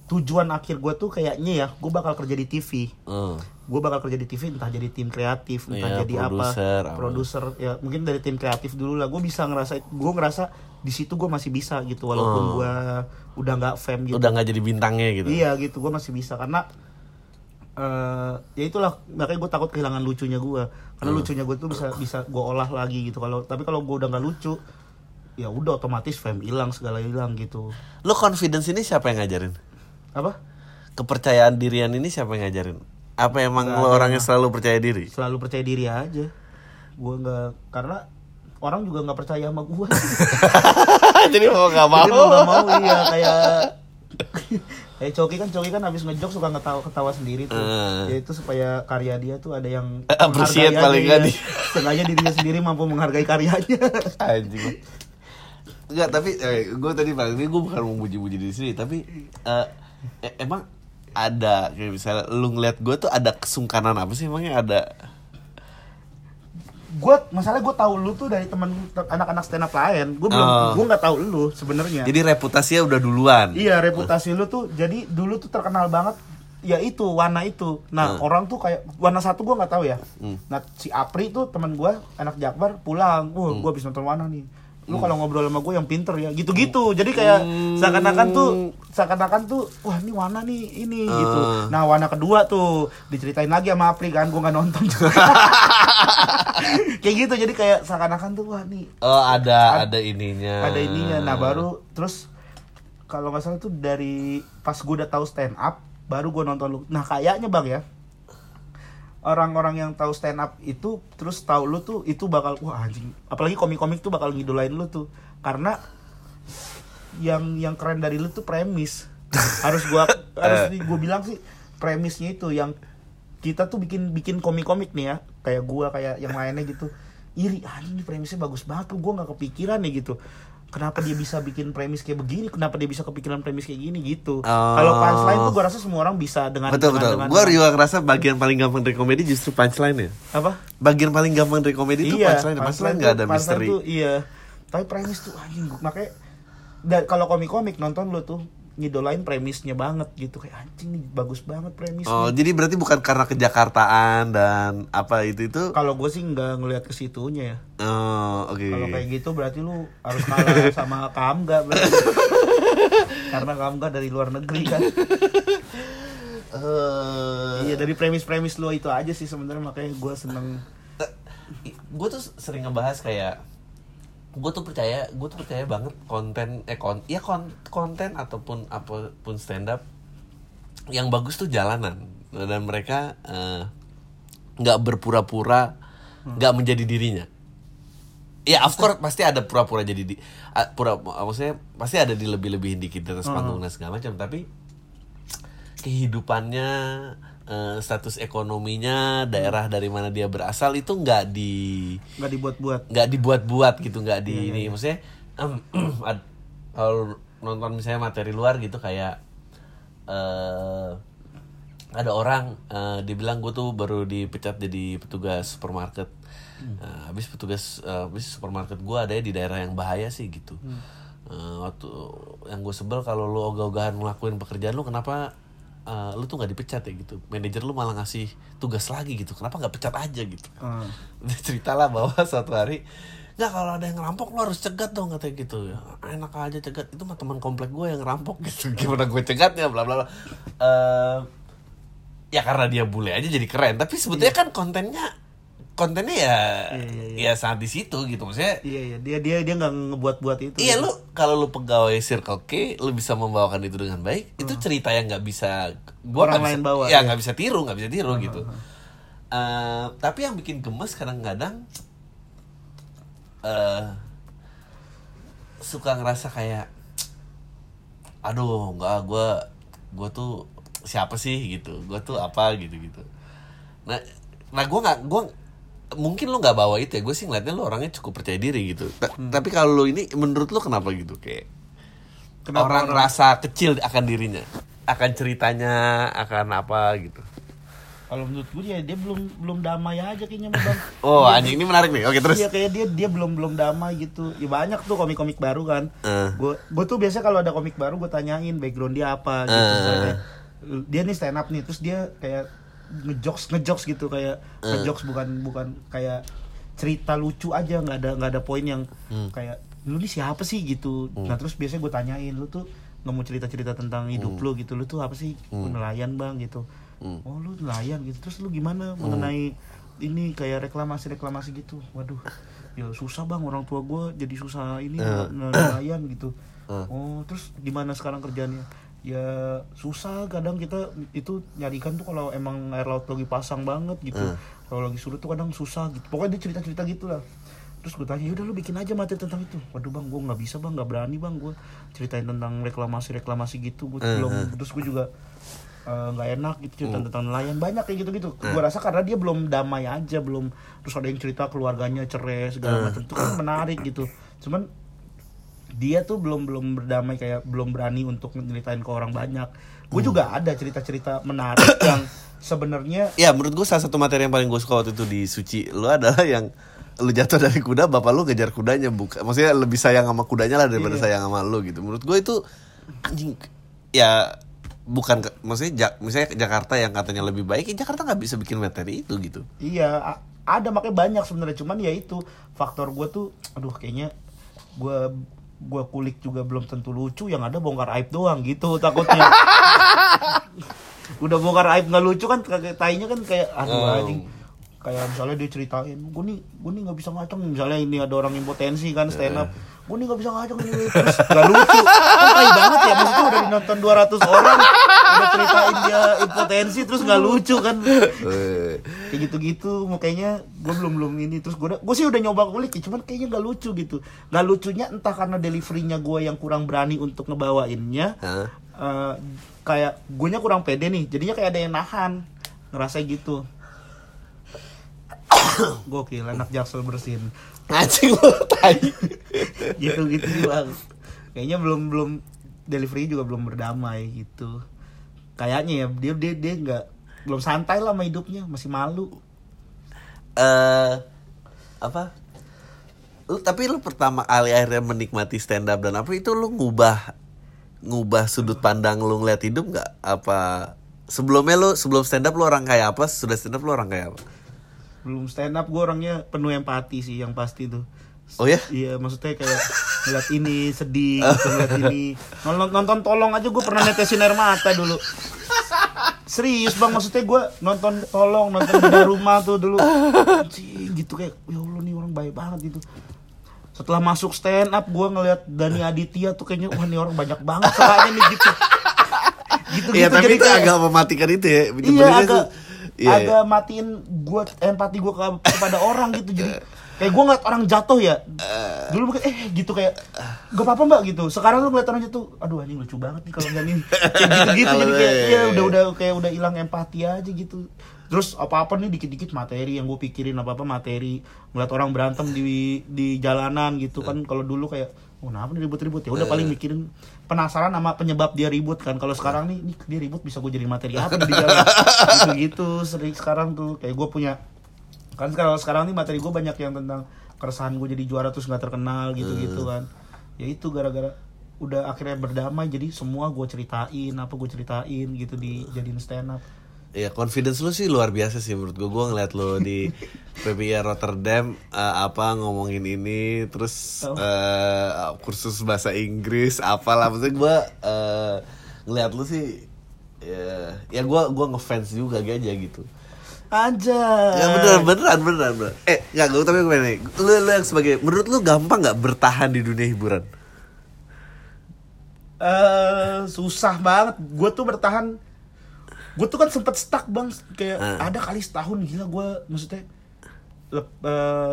tujuan akhir gue tuh kayaknya ya gue bakal kerja di TV Hmm. gue bakal kerja di TV entah jadi tim kreatif entah Iya, jadi apa produser ya mungkin dari tim kreatif dulu lah gue bisa ngerasa gue ngerasa di situ gue masih bisa gitu walaupun Oh. gue udah nggak fame gitu Udah nggak jadi bintangnya gitu. Iya gitu, gue masih bisa karena eh ya itulah makanya gue takut kehilangan lucunya gue karena Hmm. lucunya gue tuh bisa bisa gue olah lagi gitu kalau tapi kalau gue udah nggak lucu ya udah otomatis fame hilang segala hilang gitu Lu confidence ini siapa yang ngajarin? Apa Kepercayaan dirian ini siapa yang ngajarin? Apa emang Nggak lu ada. orang yang selalu percaya diri? selalu percaya diri aja gue nggak karena orang juga nggak percaya sama gue jadi mau nggak mau. Jadi mau nggak mau iya kayak kayak Coki kan Coki kan habis ngejok suka ngetawa ketawa sendiri tuh Eh. ya itu supaya karya dia tuh ada yang Eh, appreciate menghargai paling ya. di- Setengahnya dirinya sendiri mampu menghargai karyanya Anjing. Enggak, tapi eh, gue tadi paling ini gue bukan memuji-muji diri sendiri, tapi eh, e- emang ada kayak misalnya lu ngeliat gue tuh ada kesungkanan apa sih emangnya ada gue masalah gue tahu lu tuh dari teman anak-anak stand up lain gue belum Oh. gue nggak tahu lu sebenarnya jadi reputasinya udah duluan Iya reputasi lu tuh jadi dulu tuh terkenal banget ya itu warna itu. Nah Hmm. orang tuh kayak warna satu gua nggak tahu ya. Hmm. Nah si Apri tuh teman gua anak Jakbar pulang, wah Hmm. gua habis nonton warna nih. Lu kalau ngobrol sama gue yang pinter ya gitu-gitu. Jadi kayak Hmm. seakan-akan tuh seakan-akan tuh wah ini warna nih ini gitu. Ah. Nah warna kedua tuh diceritain lagi sama Apri kan gua nggak nonton juga. kayak gitu jadi kayak seakan-akan tuh wah nih oh ada Ad- ada ininya ada ininya nah baru terus kalau nggak salah tuh dari pas gue udah tahu stand up baru gue nonton lu nah kayaknya bang ya orang-orang yang tahu stand up itu terus tahu lu tuh itu bakal wah anjing. Apalagi komik-komik tuh bakal ngidolain lu tuh. Karena yang yang keren dari lu tuh premis. Harus gua harus gue bilang sih premisnya itu yang kita tuh bikin bikin komik-komik nih ya. Kayak gua kayak yang lainnya gitu. Iri anjing ini premisnya bagus banget tuh. Gua nggak kepikiran nih gitu kenapa dia bisa bikin premis kayak begini? Kenapa dia bisa kepikiran premis kayak gini? Gitu. Kalau punchline tuh gua rasa semua orang bisa dengan betul dengan- betul. dengan- gue juga ngerasa bagian paling gampang dari komedi justru punchline ya apa? Bagian paling gampang dari komedi itu punchline punchline nggak ada tuh- punchline misteri. tuh, iya. Tapi premis tuh anjing makanya dan kalau komik-komik nonton lu tuh ngidolain premisnya banget gitu. Kayak anjing nih bagus banget premisnya oh jadi berarti bukan karena kejakartaan dan apa itu itu? Kalau gue sih nggak ngelihat ke situnya ya. Oh oke. Kalau kayak gitu berarti lu harus kalah sama Kamga berarti. Karena Kamga dari luar negeri kan. Eh, iya dari premis-premis lu itu aja sih sebenarnya. Makanya gue seneng. Gue tuh sering ngebahas kayak gue tuh percaya gue tuh percaya banget konten eh kon ya kon, konten ataupun apa pun stand up yang bagus tuh jalanan. Dan mereka eh, nggak berpura-pura nggak menjadi dirinya. Ya of course pasti ada pura-pura jadi di ah, pura maksudnya pasti ada di lebih-lebihin dikit di atas panggung dan segala macam tapi kehidupannya eh, status ekonominya daerah dari mana dia berasal itu nggak di nggak dibuat-buat. nggak dibuat-buat gitu nggak di ini. maksudnya em, ad- kalau nonton misalnya materi luar gitu kayak eh ada orang eh, dibilang gue tuh baru dipecat jadi petugas supermarket. Nah, habis petugas eh, habis supermarket gue ada di daerah yang bahaya sih gitu. Eh, waktu yang gue sebel kalau lu ogah-ogahan ngelakuin pekerjaan lu kenapa eh, lu tuh nggak dipecat ya gitu. Manajer lu malah ngasih tugas lagi gitu. Kenapa nggak pecat aja gitu? Hmm. dia cerita lah bahwa suatu hari nggak kalau ada yang ngerampok lo harus cegat dong katanya gitu. Enak aja cegat. Itu mah teman komplek gue yang ngerampok gitu. Gimana gue cegatnya? Bla bla bla. Eh, ya karena dia bule aja jadi keren. Tapi sebetulnya kan kontennya kontennya ya Iya, ya saat di situ gitu. Maksudnya iya iya. Dia dia dia nggak ngebuat-buat itu. Iya lu kalau lu pegawai Circle K lu bisa membawakan itu dengan baik. Itu cerita yang nggak bisa gua Hmm. Orang nggak lain bisa, bawa, ya ya. nggak bisa tiru nggak bisa tiru gitu. Eh, tapi yang bikin gemes kadang-kadang eh suka ngerasa kayak aduh nggak gua gua tuh siapa sih? gitu. Gua tuh apa? gitu gitu nah nah gua nggak gua mungkin lu nggak bawa itu ya gue sih ngeliatnya lu orangnya cukup percaya diri gitu Ta- Hmm. tapi kalau lu ini menurut lu kenapa gitu kayak Kenapa orang, orang- rasa kecil akan dirinya akan ceritanya akan apa gitu Kalau menurut gue ya dia belum belum damai aja kayaknya bang. oh anjing ini menarik nih oke terus Iya kayak dia dia belum belum damai gitu. Ya banyak tuh komik-komik baru kan. Gue gue tuh biasa kalau ada komik baru gue tanyain background dia apa gitu. Kayak, dia nih stand up nih terus dia kayak ngejokes ngejokes gitu kayak Eh. ngejokes bukan bukan kayak cerita lucu aja nggak ada nggak ada poin yang Hmm. kayak lu nih siapa sih? gitu. Nah terus biasanya gue tanyain lu tuh nggak mau cerita-cerita tentang hidup Hmm. lu gitu? Lu tuh apa sih? "Gua nelayan bang gitu. Hmm. oh lu nelayan gitu. Terus lu gimana mengenai ini kayak reklamasi reklamasi gitu? Waduh ya susah bang. Orang tua gue jadi susah ini nel- nelayan gitu. Eh. oh terus gimana sekarang kerjanya ya susah kadang kita itu nyari ikan tuh kalau emang air laut lagi pasang banget gitu. Eh. kalau lagi surut tuh kadang susah gitu. Pokoknya dia cerita cerita gitu lah terus gue tanya udah lu bikin aja materi tentang itu. Waduh bang gue nggak bisa bang nggak berani bang. Gue ceritain tentang reklamasi reklamasi gitu. Gue Eh, belum eh. terus gue juga eh, nggak enak gitu cerita Hmm. tentang nelayan. Banyak kayak gitu gitu gue rasa karena dia belum damai aja belum terus ada yang cerita keluarganya cerai Hmm. segala macam. Itu kan menarik gitu. Cuman dia tuh belum belum berdamai kayak belum berani untuk nyeritain ke orang banyak gue Hmm. juga ada cerita cerita menarik yang sebenarnya ya menurut gue salah satu materi yang paling gue suka waktu itu di suci lu adalah yang lu jatuh dari kuda bapak lu ngejar kudanya bukan maksudnya lebih sayang sama kudanya lah daripada Iya. sayang sama lu gitu menurut gue itu anjing ya bukan maksudnya Ja- misalnya Jakarta yang katanya lebih baik ya Jakarta nggak bisa bikin materi itu gitu Iya, ada makanya banyak sebenarnya cuman ya itu faktor gue tuh aduh kayaknya gue gue kulik juga belum tentu lucu yang ada bongkar aib doang gitu takutnya. Udah bongkar aib nggak lucu kan kayak tainya kan kayak aduh Oh. anjing. Kayak misalnya dia ceritain gue nih gue nih nggak bisa ngaceng. Misalnya ini ada orang impotensi kan stand up. Gue nih nggak bisa ngaceng nih terus nggak lucu. Kan tai banget ya maksudnya udah dinonton 200 orang udah ceritain dia impotensi terus nggak lucu kan. Eh, kayak gitu-gitu makanya gue belum belum ini. Terus gue gue sih udah nyoba kulik ya, cuman kayaknya nggak lucu gitu. Nggak lucunya entah karena deliverynya gue yang kurang berani untuk ngebawainnya. Hah? eh, kayak gue nya kurang pede nih jadinya kayak ada yang nahan. Ngerasa gitu. Gokil anak jaksel bersin. Anjing lu tai. Gitu gitu doang. Kayaknya belum belum delivery juga belum berdamai gitu. Kayaknya ya dia dia dia nggak belum santai lah sama hidupnya masih malu. Eh apa? Lu tapi lu pertama kali akhirnya menikmati stand up dan apa itu lu ngubah ngubah sudut pandang lu ngeliat hidup nggak? Apa sebelumnya lu sebelum stand up lu orang kayak apa? Sudah stand up lu orang kayak apa? Belum stand up gue orangnya penuh empati sih yang pasti tuh. Oh ya? Iya maksudnya kayak ngeliat ini sedih gitu, ngeliat ini. Nonton, nonton tolong aja gue pernah netesin air mata dulu serius bang maksudnya gue nonton tolong nonton di rumah tuh dulu. Anjing, gitu kayak ya allah nih orang baik banget gitu. Setelah masuk stand up gue ngeliat Dani Aditya tuh kayaknya wah nih orang banyak banget salahnya nih gitu. Gitu Iya gitu tapi itu kayak- agak mematikan itu ya iya agak tuh- iya, iya. agak matiin gue empati gue kepada orang gitu jadi kayak gue ngeliat orang jatuh ya. Dulu mungkin eh gitu kayak gak apa-apa mbak gitu. Sekarang lu ngeliat orang jatuh aduh anjing lucu banget nih kalau ini kayak gitu gitu jadi kayak ya udah udah kayak udah hilang empati aja gitu. Terus apa-apa nih dikit-dikit materi yang gue pikirin apa-apa materi. Ngeliat orang berantem di di jalanan gitu kan. Kalau dulu kayak oh kenapa nih ribut-ribut? Ya udah paling mikirin penasaran sama penyebab dia ribut kan. Kalau sekarang nih, nih dia ribut bisa gue jadi materi apa di jalan gitu gitu sering sekarang tuh. Kayak gue punya kan sekarang sekarang nih materi gue banyak yang tentang keresahan gue jadi juara terus nggak terkenal gitu gitu kan. Ya itu gara-gara udah akhirnya berdamai jadi semua gue ceritain apa gue ceritain gitu di jadiin stand up Iya confidence lu sih luar biasa sih menurut gue Gue ngeliat lu di PPI Rotterdam eh, apa ngomongin ini terus Oh. eh, kursus bahasa Inggris apalah. Maksudnya gue eh, ngeliat lu sih ya, ya gue gua ngefans juga aja gitu. Aja Ya beneran beneran beneran. beneran. Eh nggak gue tapi gue nih lu, lu yang sebagai menurut lu gampang nggak bertahan di dunia hiburan? eh susah banget gue tuh bertahan gue tuh kan sempet stuck bang kayak Ah. ada kali setahun gila gue maksudnya lep-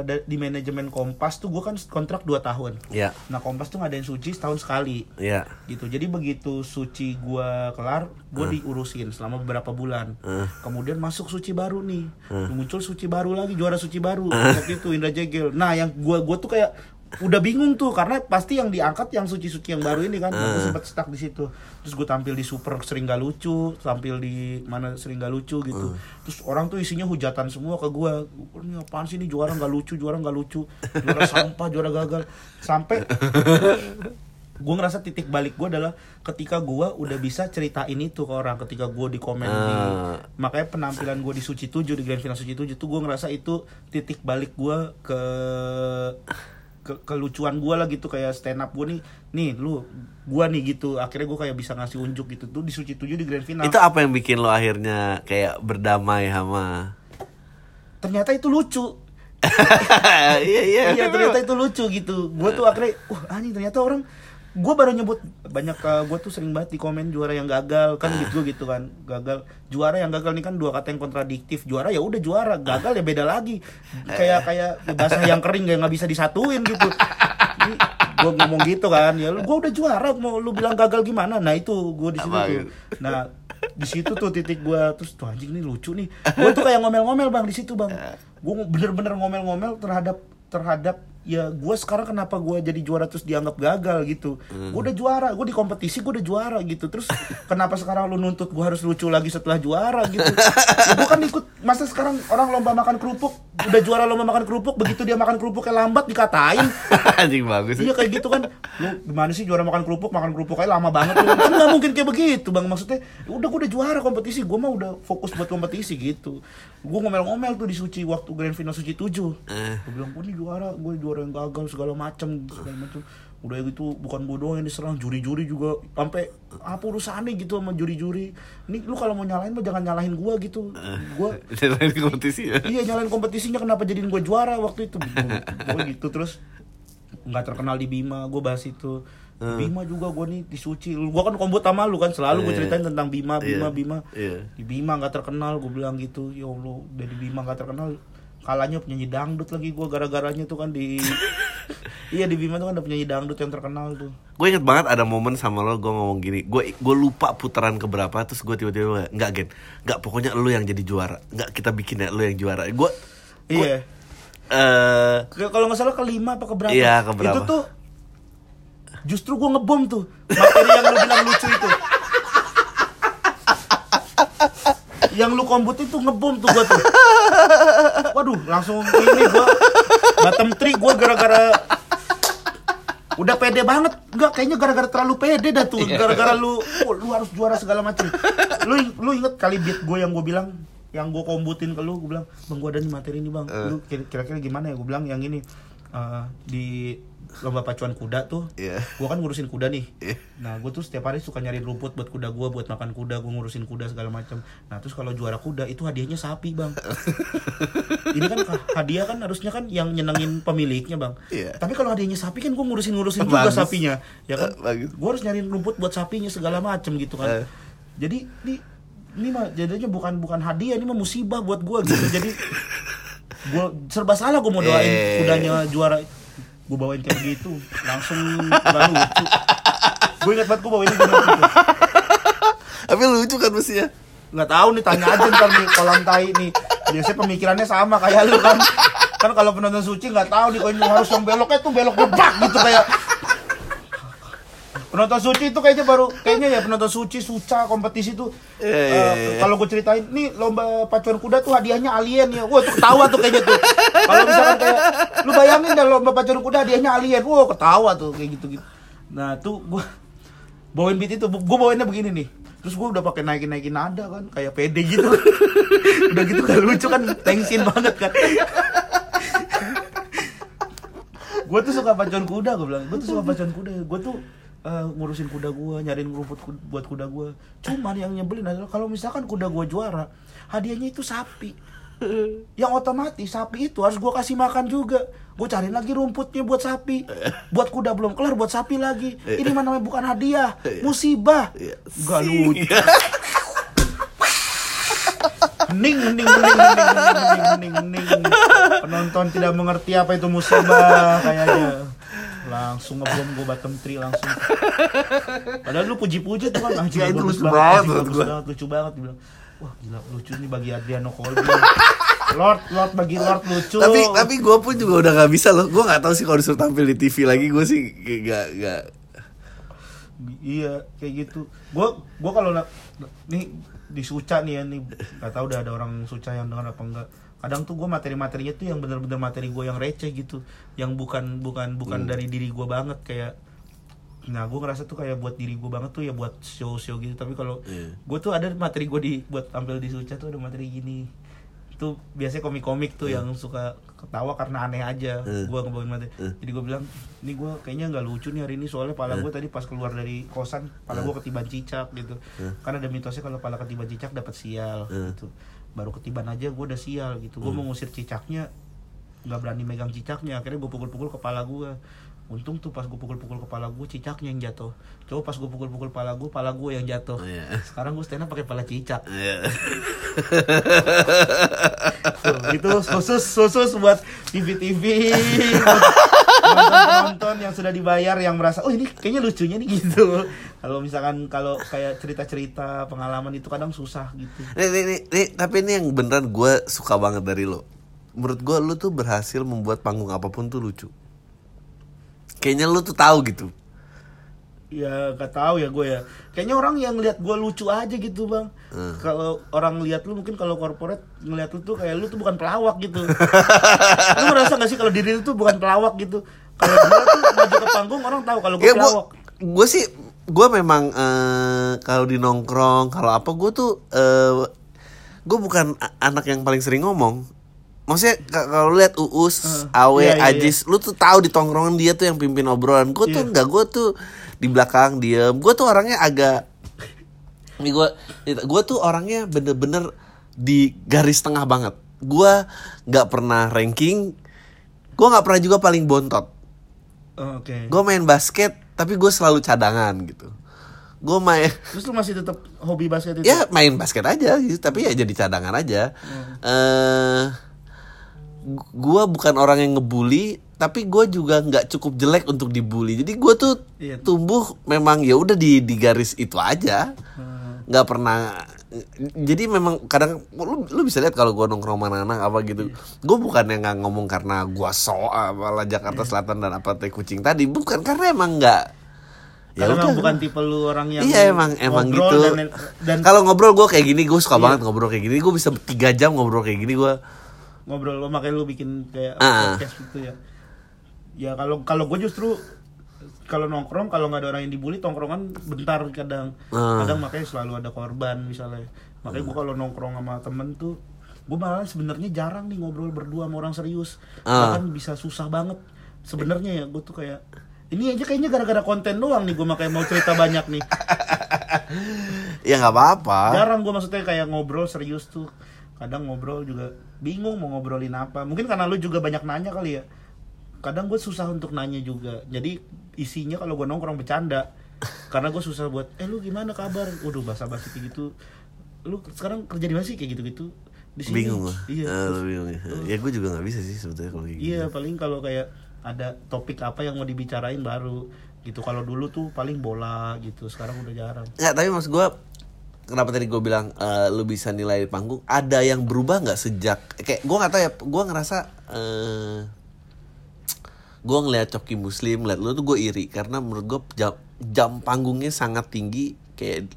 da- di manajemen Kompas tuh gue kan kontrak 2 tahun. Iya. nah Kompas tuh ngadain suci setahun sekali. Iya. gitu. Jadi begitu suci gua kelar gua diurusin selama beberapa bulan. Eh. kemudian masuk suci baru nih. Muncul suci baru lagi juara suci baru. Waktu itu Indra Jegel. Nah yang gua gua tuh kayak udah bingung tuh karena pasti yang diangkat yang suci-suci yang baru ini kan. Gua sempat stuck di situ. Terus gue tampil di super sering gak lucu tampil di mana sering gak lucu gitu. Terus orang tuh isinya hujatan semua ke gua. Ini apaan sih ini? Juara nggak lucu juara nggak lucu. Juara sampah juara gagal. Sampai gue ngerasa titik balik gue adalah ketika gue udah bisa ceritain itu ke orang ketika gue di komen di Ah. makanya penampilan gue di Suci 7 di Grand Final Suci 7 tuh gue ngerasa itu titik balik gue ke ke kelucuan gue lah gitu kayak stand up gue nih nih lu gue nih gitu. Akhirnya gue kayak bisa ngasih unjuk gitu. Tuh di Suci 7 di Grand Final. Itu apa yang bikin lo akhirnya kayak berdamai sama ternyata itu lucu. Iya iya. iya ternyata itu lucu gitu. Gue tuh akhirnya wah anjing ternyata orang gue baru nyebut banyak gue tuh sering banget di komen juara yang gagal. Kan gitu gitu kan. Gagal. Juara yang gagal nih kan dua kata yang kontradiktif. Juara ya udah juara. Gagal ya beda lagi. Kayak kayak basah yang kering kayak nggak bisa disatuin gitu. Gue ngomong gitu kan. Ya lu gue udah juara. Mau lu bilang gagal gimana? Nah itu gue di situ tuh. gitu? nah di situ tuh titik gue terus tuh anjing nih lucu nih. Gue tuh kayak ngomel-ngomel bang di situ bang. Gue bener-bener ngomel-ngomel terhadap terhadap ya gue sekarang kenapa gue jadi juara terus dianggap gagal gitu gue udah juara gue di kompetisi gue udah juara gitu terus kenapa sekarang lu nuntut gue harus lucu lagi setelah juara gitu ya, gue kan ikut masa sekarang orang lomba makan kerupuk udah juara lomba makan kerupuk begitu dia makan kerupuknya lambat dikatain Anjing bagus. Iya kayak gitu kan. Lu gimana sih juara makan kerupuk, makan kerupuk aja lama banget lu. Kan nggak mungkin kayak begitu, Bang. Maksudnya udah gue udah juara kompetisi, gue mah udah fokus buat kompetisi gitu. Gue ngomel-ngomel tuh di Suci waktu Grand Final Suci 7. Eh. Gue bilang, "Gue nih juara, gue juara yang gagal segala macam, segala macam." Udah gitu bukan gue doang yang diserang, juri-juri juga sampai apa urusannya gitu sama juri-juri. Ini lu kalau mau nyalain mah jangan nyalahin gua gitu. Gua Selain kompetisi ya. iya nyalain kompetisinya kenapa jadiin gue juara waktu itu gue gitu terus nggak terkenal di Bima gue bahas itu Bima juga gue nih di Suci gue kan kombot sama lu kan selalu gue Iya. ceritain tentang Bima Bima Iya. Bima Iya. di Bima nggak terkenal gue bilang gitu ya Allah udah di Bima nggak terkenal kalanya penyanyi dangdut lagi gue gara-garanya tuh kan di iya di Bima tuh kan ada penyanyi dangdut yang terkenal tuh. Gue inget banget ada momen sama lo gue ngomong gini Gue gue lupa putaran keberapa Terus gue tiba-tiba Nggak gen. Nggak pokoknya lo yang jadi juara. Nggak kita bikin ya lo yang juara. Gue iya. eh Ke- kalau nggak salah kelima apa keberapa? Iya, keberapa. itu tuh justru gue ngebom tuh. Materi yang lu bilang lucu itu yang lu kombut itu ngebom tuh gue tuh. Waduh langsung ini gue bottom three gue gara-gara udah pede banget. Nggak kayaknya gara-gara terlalu pede dah tuh. Gara-gara lu oh, lu harus juara segala macam lu lu inget kali beat gue yang gue bilang yang gue kombutin ke lu gue bilang bang gue ada nih materi ini bang. Lu kira- kira-kira gimana ya? Gue bilang yang ini eh, di lomba pacuan kuda tuh Iya. gue kan ngurusin kuda nih Iya. nah gue tuh setiap hari suka nyari rumput buat kuda gue buat makan kuda gue ngurusin kuda segala macam nah terus kalau juara kuda itu hadiahnya sapi bang ini kan hadiah kan harusnya kan yang nyenengin pemiliknya bang Iya. tapi kalau hadiahnya sapi kan gue ngurusin ngurusin juga Bagus. sapinya ya kan bagus. gue harus nyari rumput buat sapinya segala macam gitu kan Eh. jadi ini ini mah jadinya bukan bukan hadiah ini mah musibah buat gue gitu jadi gue serba salah gue mau doain Eh. kudanya juara gue bawain kayak gitu langsung lucu. Gue ingat banget gue bawain gitu Tapi lucu kan mestinya. Nggak tahu nih tanya aja ntar nih kolam tai nih. Biasanya pemikirannya sama kayak lu kan. Kan kalau penonton suci nggak tahu nih kalau harus yang beloknya tuh belok bebak gitu kayak penonton suci itu kayaknya baru kayaknya ya penonton suci suca kompetisi tuh Iya, eh, iya, iya. kalau gue ceritain nih lomba pacuan kuda tuh hadiahnya alien ya. Wah tuh ketawa tuh kayaknya tuh. Kalau misalkan kayak lu bayangin dah lomba pacuan kuda hadiahnya alien. Wah ketawa tuh kayak gitu gitu nah tuh gue bawain beat itu gue bawainnya begini nih. Terus gue udah pakai naikin naikin nada kan kayak pede gitu. Udah gitu gak lucu kan tensin banget kan. Gue tuh suka pacuan kuda gue bilang. Gue tuh suka pacuan kuda. Gue tuh eh, ngurusin kuda gue nyariin rumput buat kuda gue cuman yang nyebelin adalah kalau misalkan kuda gue juara hadiahnya itu sapi. Yang otomatis sapi itu harus gue kasih makan juga. Gue cariin lagi rumputnya buat sapi. Buat kuda belum kelar buat sapi lagi. Ini mana namanya bukan hadiah musibah. Gak lucu. Hening hening hening hening hening hening hening penonton tidak mengerti apa itu musibah kayaknya langsung ngebom gue bottom tree langsung. Padahal lu puji-puji tuh kan anjing Ya, itu bagus lucu banget menurut bagus banget lucu banget dibilang wah gila lucu nih bagi Adriano Colby. Lord Lord bagi Lord lucu. Tapi tapi gue pun juga udah nggak bisa loh. Gue nggak tahu sih kalau disuruh tampil di TV lagi gue sih nggak nggak. Iya kayak gitu. Gue gue kalau nih di Suca nih ya nih. Nggak tahu udah ada orang Suca yang dengar apa enggak kadang tuh gue materi-materinya tuh yang bener-bener materi gue yang receh gitu. Yang bukan bukan bukan dari diri gue banget kayak nah gue ngerasa tuh kayak buat diri gue banget tuh ya buat show-show gitu. Tapi kalau Iya. gue tuh ada materi gue di buat tampil di Suca tuh ada materi gini. Itu biasanya komik-komik tuh yang suka ketawa karena aneh aja Hmm. gue ngebawain materi. Hmm. jadi gue bilang ini gue kayaknya nggak lucu nih hari ini soalnya pala gue tadi pas keluar dari kosan pala gue ketiban cicak gitu. Kan ada mitosnya kalau pala ketiban cicak dapat sial Hmm. gitu baru ketiban aja gue udah sial gitu. Gue mau ngusir cicaknya nggak berani megang cicaknya. Akhirnya gue pukul-pukul kepala gue untung tuh pas gue pukul-pukul kepala gue cicaknya yang jatuh. Coba pas gue pukul-pukul kepala gue pala gue yang jatuh. Oh, iya. sekarang gue stand up pakai pala cicak. Iya. Tuh, itu khusus khusus buat TV TV penonton yang sudah dibayar yang merasa oh ini kayaknya lucunya nih gitu kalau misalkan kalau kayak cerita cerita pengalaman itu kadang susah gitu Nih, nih, nih, nih, tapi ini yang beneran gue suka banget dari lo. Menurut gue lu tuh berhasil membuat panggung apa pun tuh lucu. Kayaknya lu tuh tahu gitu. ya gak tahu ya gue ya kayaknya orang yang lihat gue lucu aja gitu bang Hmm. kalau orang lihat lu mungkin kalau corporate ngeliat lu tuh kayak lu tuh bukan pelawak gitu lu merasa gak sih kalau diri lu tuh bukan pelawak gitu kalau gue tuh maju ke panggung orang tahu kalau gue Ya pelawak gue sih gue memang eh, kalau di nongkrong kalau apa gue tuh eh, gue bukan anak yang paling sering ngomong. Maksudnya ka- kalau lihat Uus, Eh, Awe, iya, iya, Ajis, lu tuh tahu di tongkrongan dia tuh yang pimpin obrolan. Gue tuh Iya. enggak, gue tuh di belakang diem. Gue tuh orangnya agak ini gue gue tuh orangnya bener-bener di garis tengah banget. Gue nggak pernah ranking. Gue nggak pernah juga paling bontot Oh, oke. Gue main basket tapi gue selalu cadangan gitu. Gue main Terus lu masih tetap hobi basket itu? ya main basket aja gitu. Tapi ya jadi cadangan aja. Eh gue bukan orang yang ngebully tapi gue juga nggak cukup jelek untuk dibully. Jadi gue tuh Iya. tumbuh memang ya udah di di garis itu aja. Hmm. nggak pernah jadi memang kadang lu, lu bisa lihat kalau gue nongkrong mana anak apa gitu Iya. gue bukan yang nggak ngomong karena gue so apalah Jakarta Iya. Selatan dan apa teh kucing tadi bukan karena emang nggak Karena udah. bukan tipe lu orang yang iya emang emang gitu dan, dan kalau ngobrol gue kayak gini gue suka Iya. banget ngobrol kayak gini gue bisa tiga jam ngobrol kayak gini gue ngobrol lo makanya lu bikin kayak Ah. podcast gitu ya. Ya kalau kalau gue justru kalau nongkrong kalau nggak ada orang yang dibully tongkrongan bentar kadang. Ah. kadang makanya selalu ada korban misalnya. Makanya gue kalau nongkrong sama temen tuh gue malah sebenarnya jarang nih ngobrol berdua sama orang serius. Ah. bahkan bisa susah banget. Sebenarnya ya gue tuh kayak ini aja kayaknya gara-gara konten doang nih gue makanya mau cerita banyak nih. Ya nggak apa-apa. Jarang gue maksudnya kayak ngobrol serius tuh. Kadang ngobrol juga bingung mau ngobrolin apa. Mungkin karena lu juga banyak nanya kali ya kadang gue susah untuk nanya juga. Jadi isinya kalau gue nongkrong bercanda. Karena gue susah buat eh lu gimana kabar? Waduh bahasa basi kayak gitu. Lu sekarang kerja di mana sih? Kayak gitu gitu di sini. Bingung gue iya. Lu bingung ya? Ya gue juga nggak bisa sih sebetulnya kalau kayak gitu. iya paling kalau kayak ada topik apa yang mau dibicarain baru gitu. Kalau dulu tuh paling bola gitu sekarang udah jarang. Nggak, tapi maksud gue kenapa tadi gue bilang eh, lu bisa nilai di panggung ada yang berubah nggak sejak kayak gue nggak tahu ya gue ngerasa eh gue ngeliat coki muslim ngeliat lu tuh gue iri. Karena menurut gue jam, jam panggungnya sangat tinggi. Kayak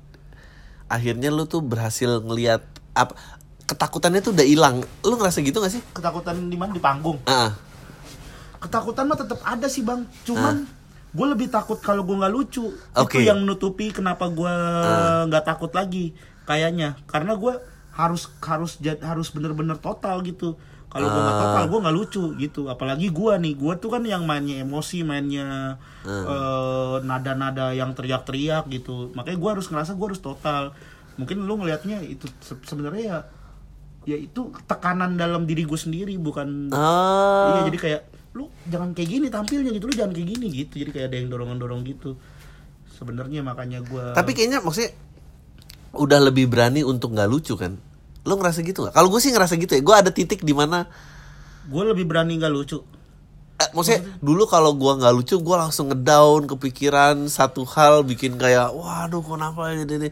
akhirnya lu tuh berhasil ngeliat apa ketakutannya tuh udah hilang. Lu ngerasa gitu gak sih? Ketakutan di mana? Di panggung? Ah. Ketakutan mah tetap ada sih bang. Cuman gue lebih takut kalau gue nggak lucu. Oke. itu yang menutupi kenapa gue nggak takut lagi kayaknya. Karena gue harus harus harus bener-bener total gitu kalau gue nggak Ah. total gue nggak lucu gitu. Apalagi gue nih gue tuh kan yang mainnya emosi mainnya eh, nada-nada yang teriak-teriak gitu. Makanya gue harus ngerasa gue harus total. Mungkin lu ngelihatnya itu se- sebenarnya ya ya itu tekanan dalam diri gue sendiri bukan ah. Iya jadi kayak lu jangan kayak gini tampilnya gitu. Lu jangan kayak gini gitu. Jadi kayak ada yang dorong dorong gitu. Sebenarnya makanya gua Tapi kayaknya maksudnya udah lebih berani untuk nggak lucu kan? Lo ngerasa gitu nggak? Kalau gue sih ngerasa gitu ya. Gue ada titik di mana gue lebih berani nggak lucu Eh, maksudnya dulu kalau gua nggak lucu gua langsung ngedown kepikiran satu hal bikin kayak waduh kenapa ini ini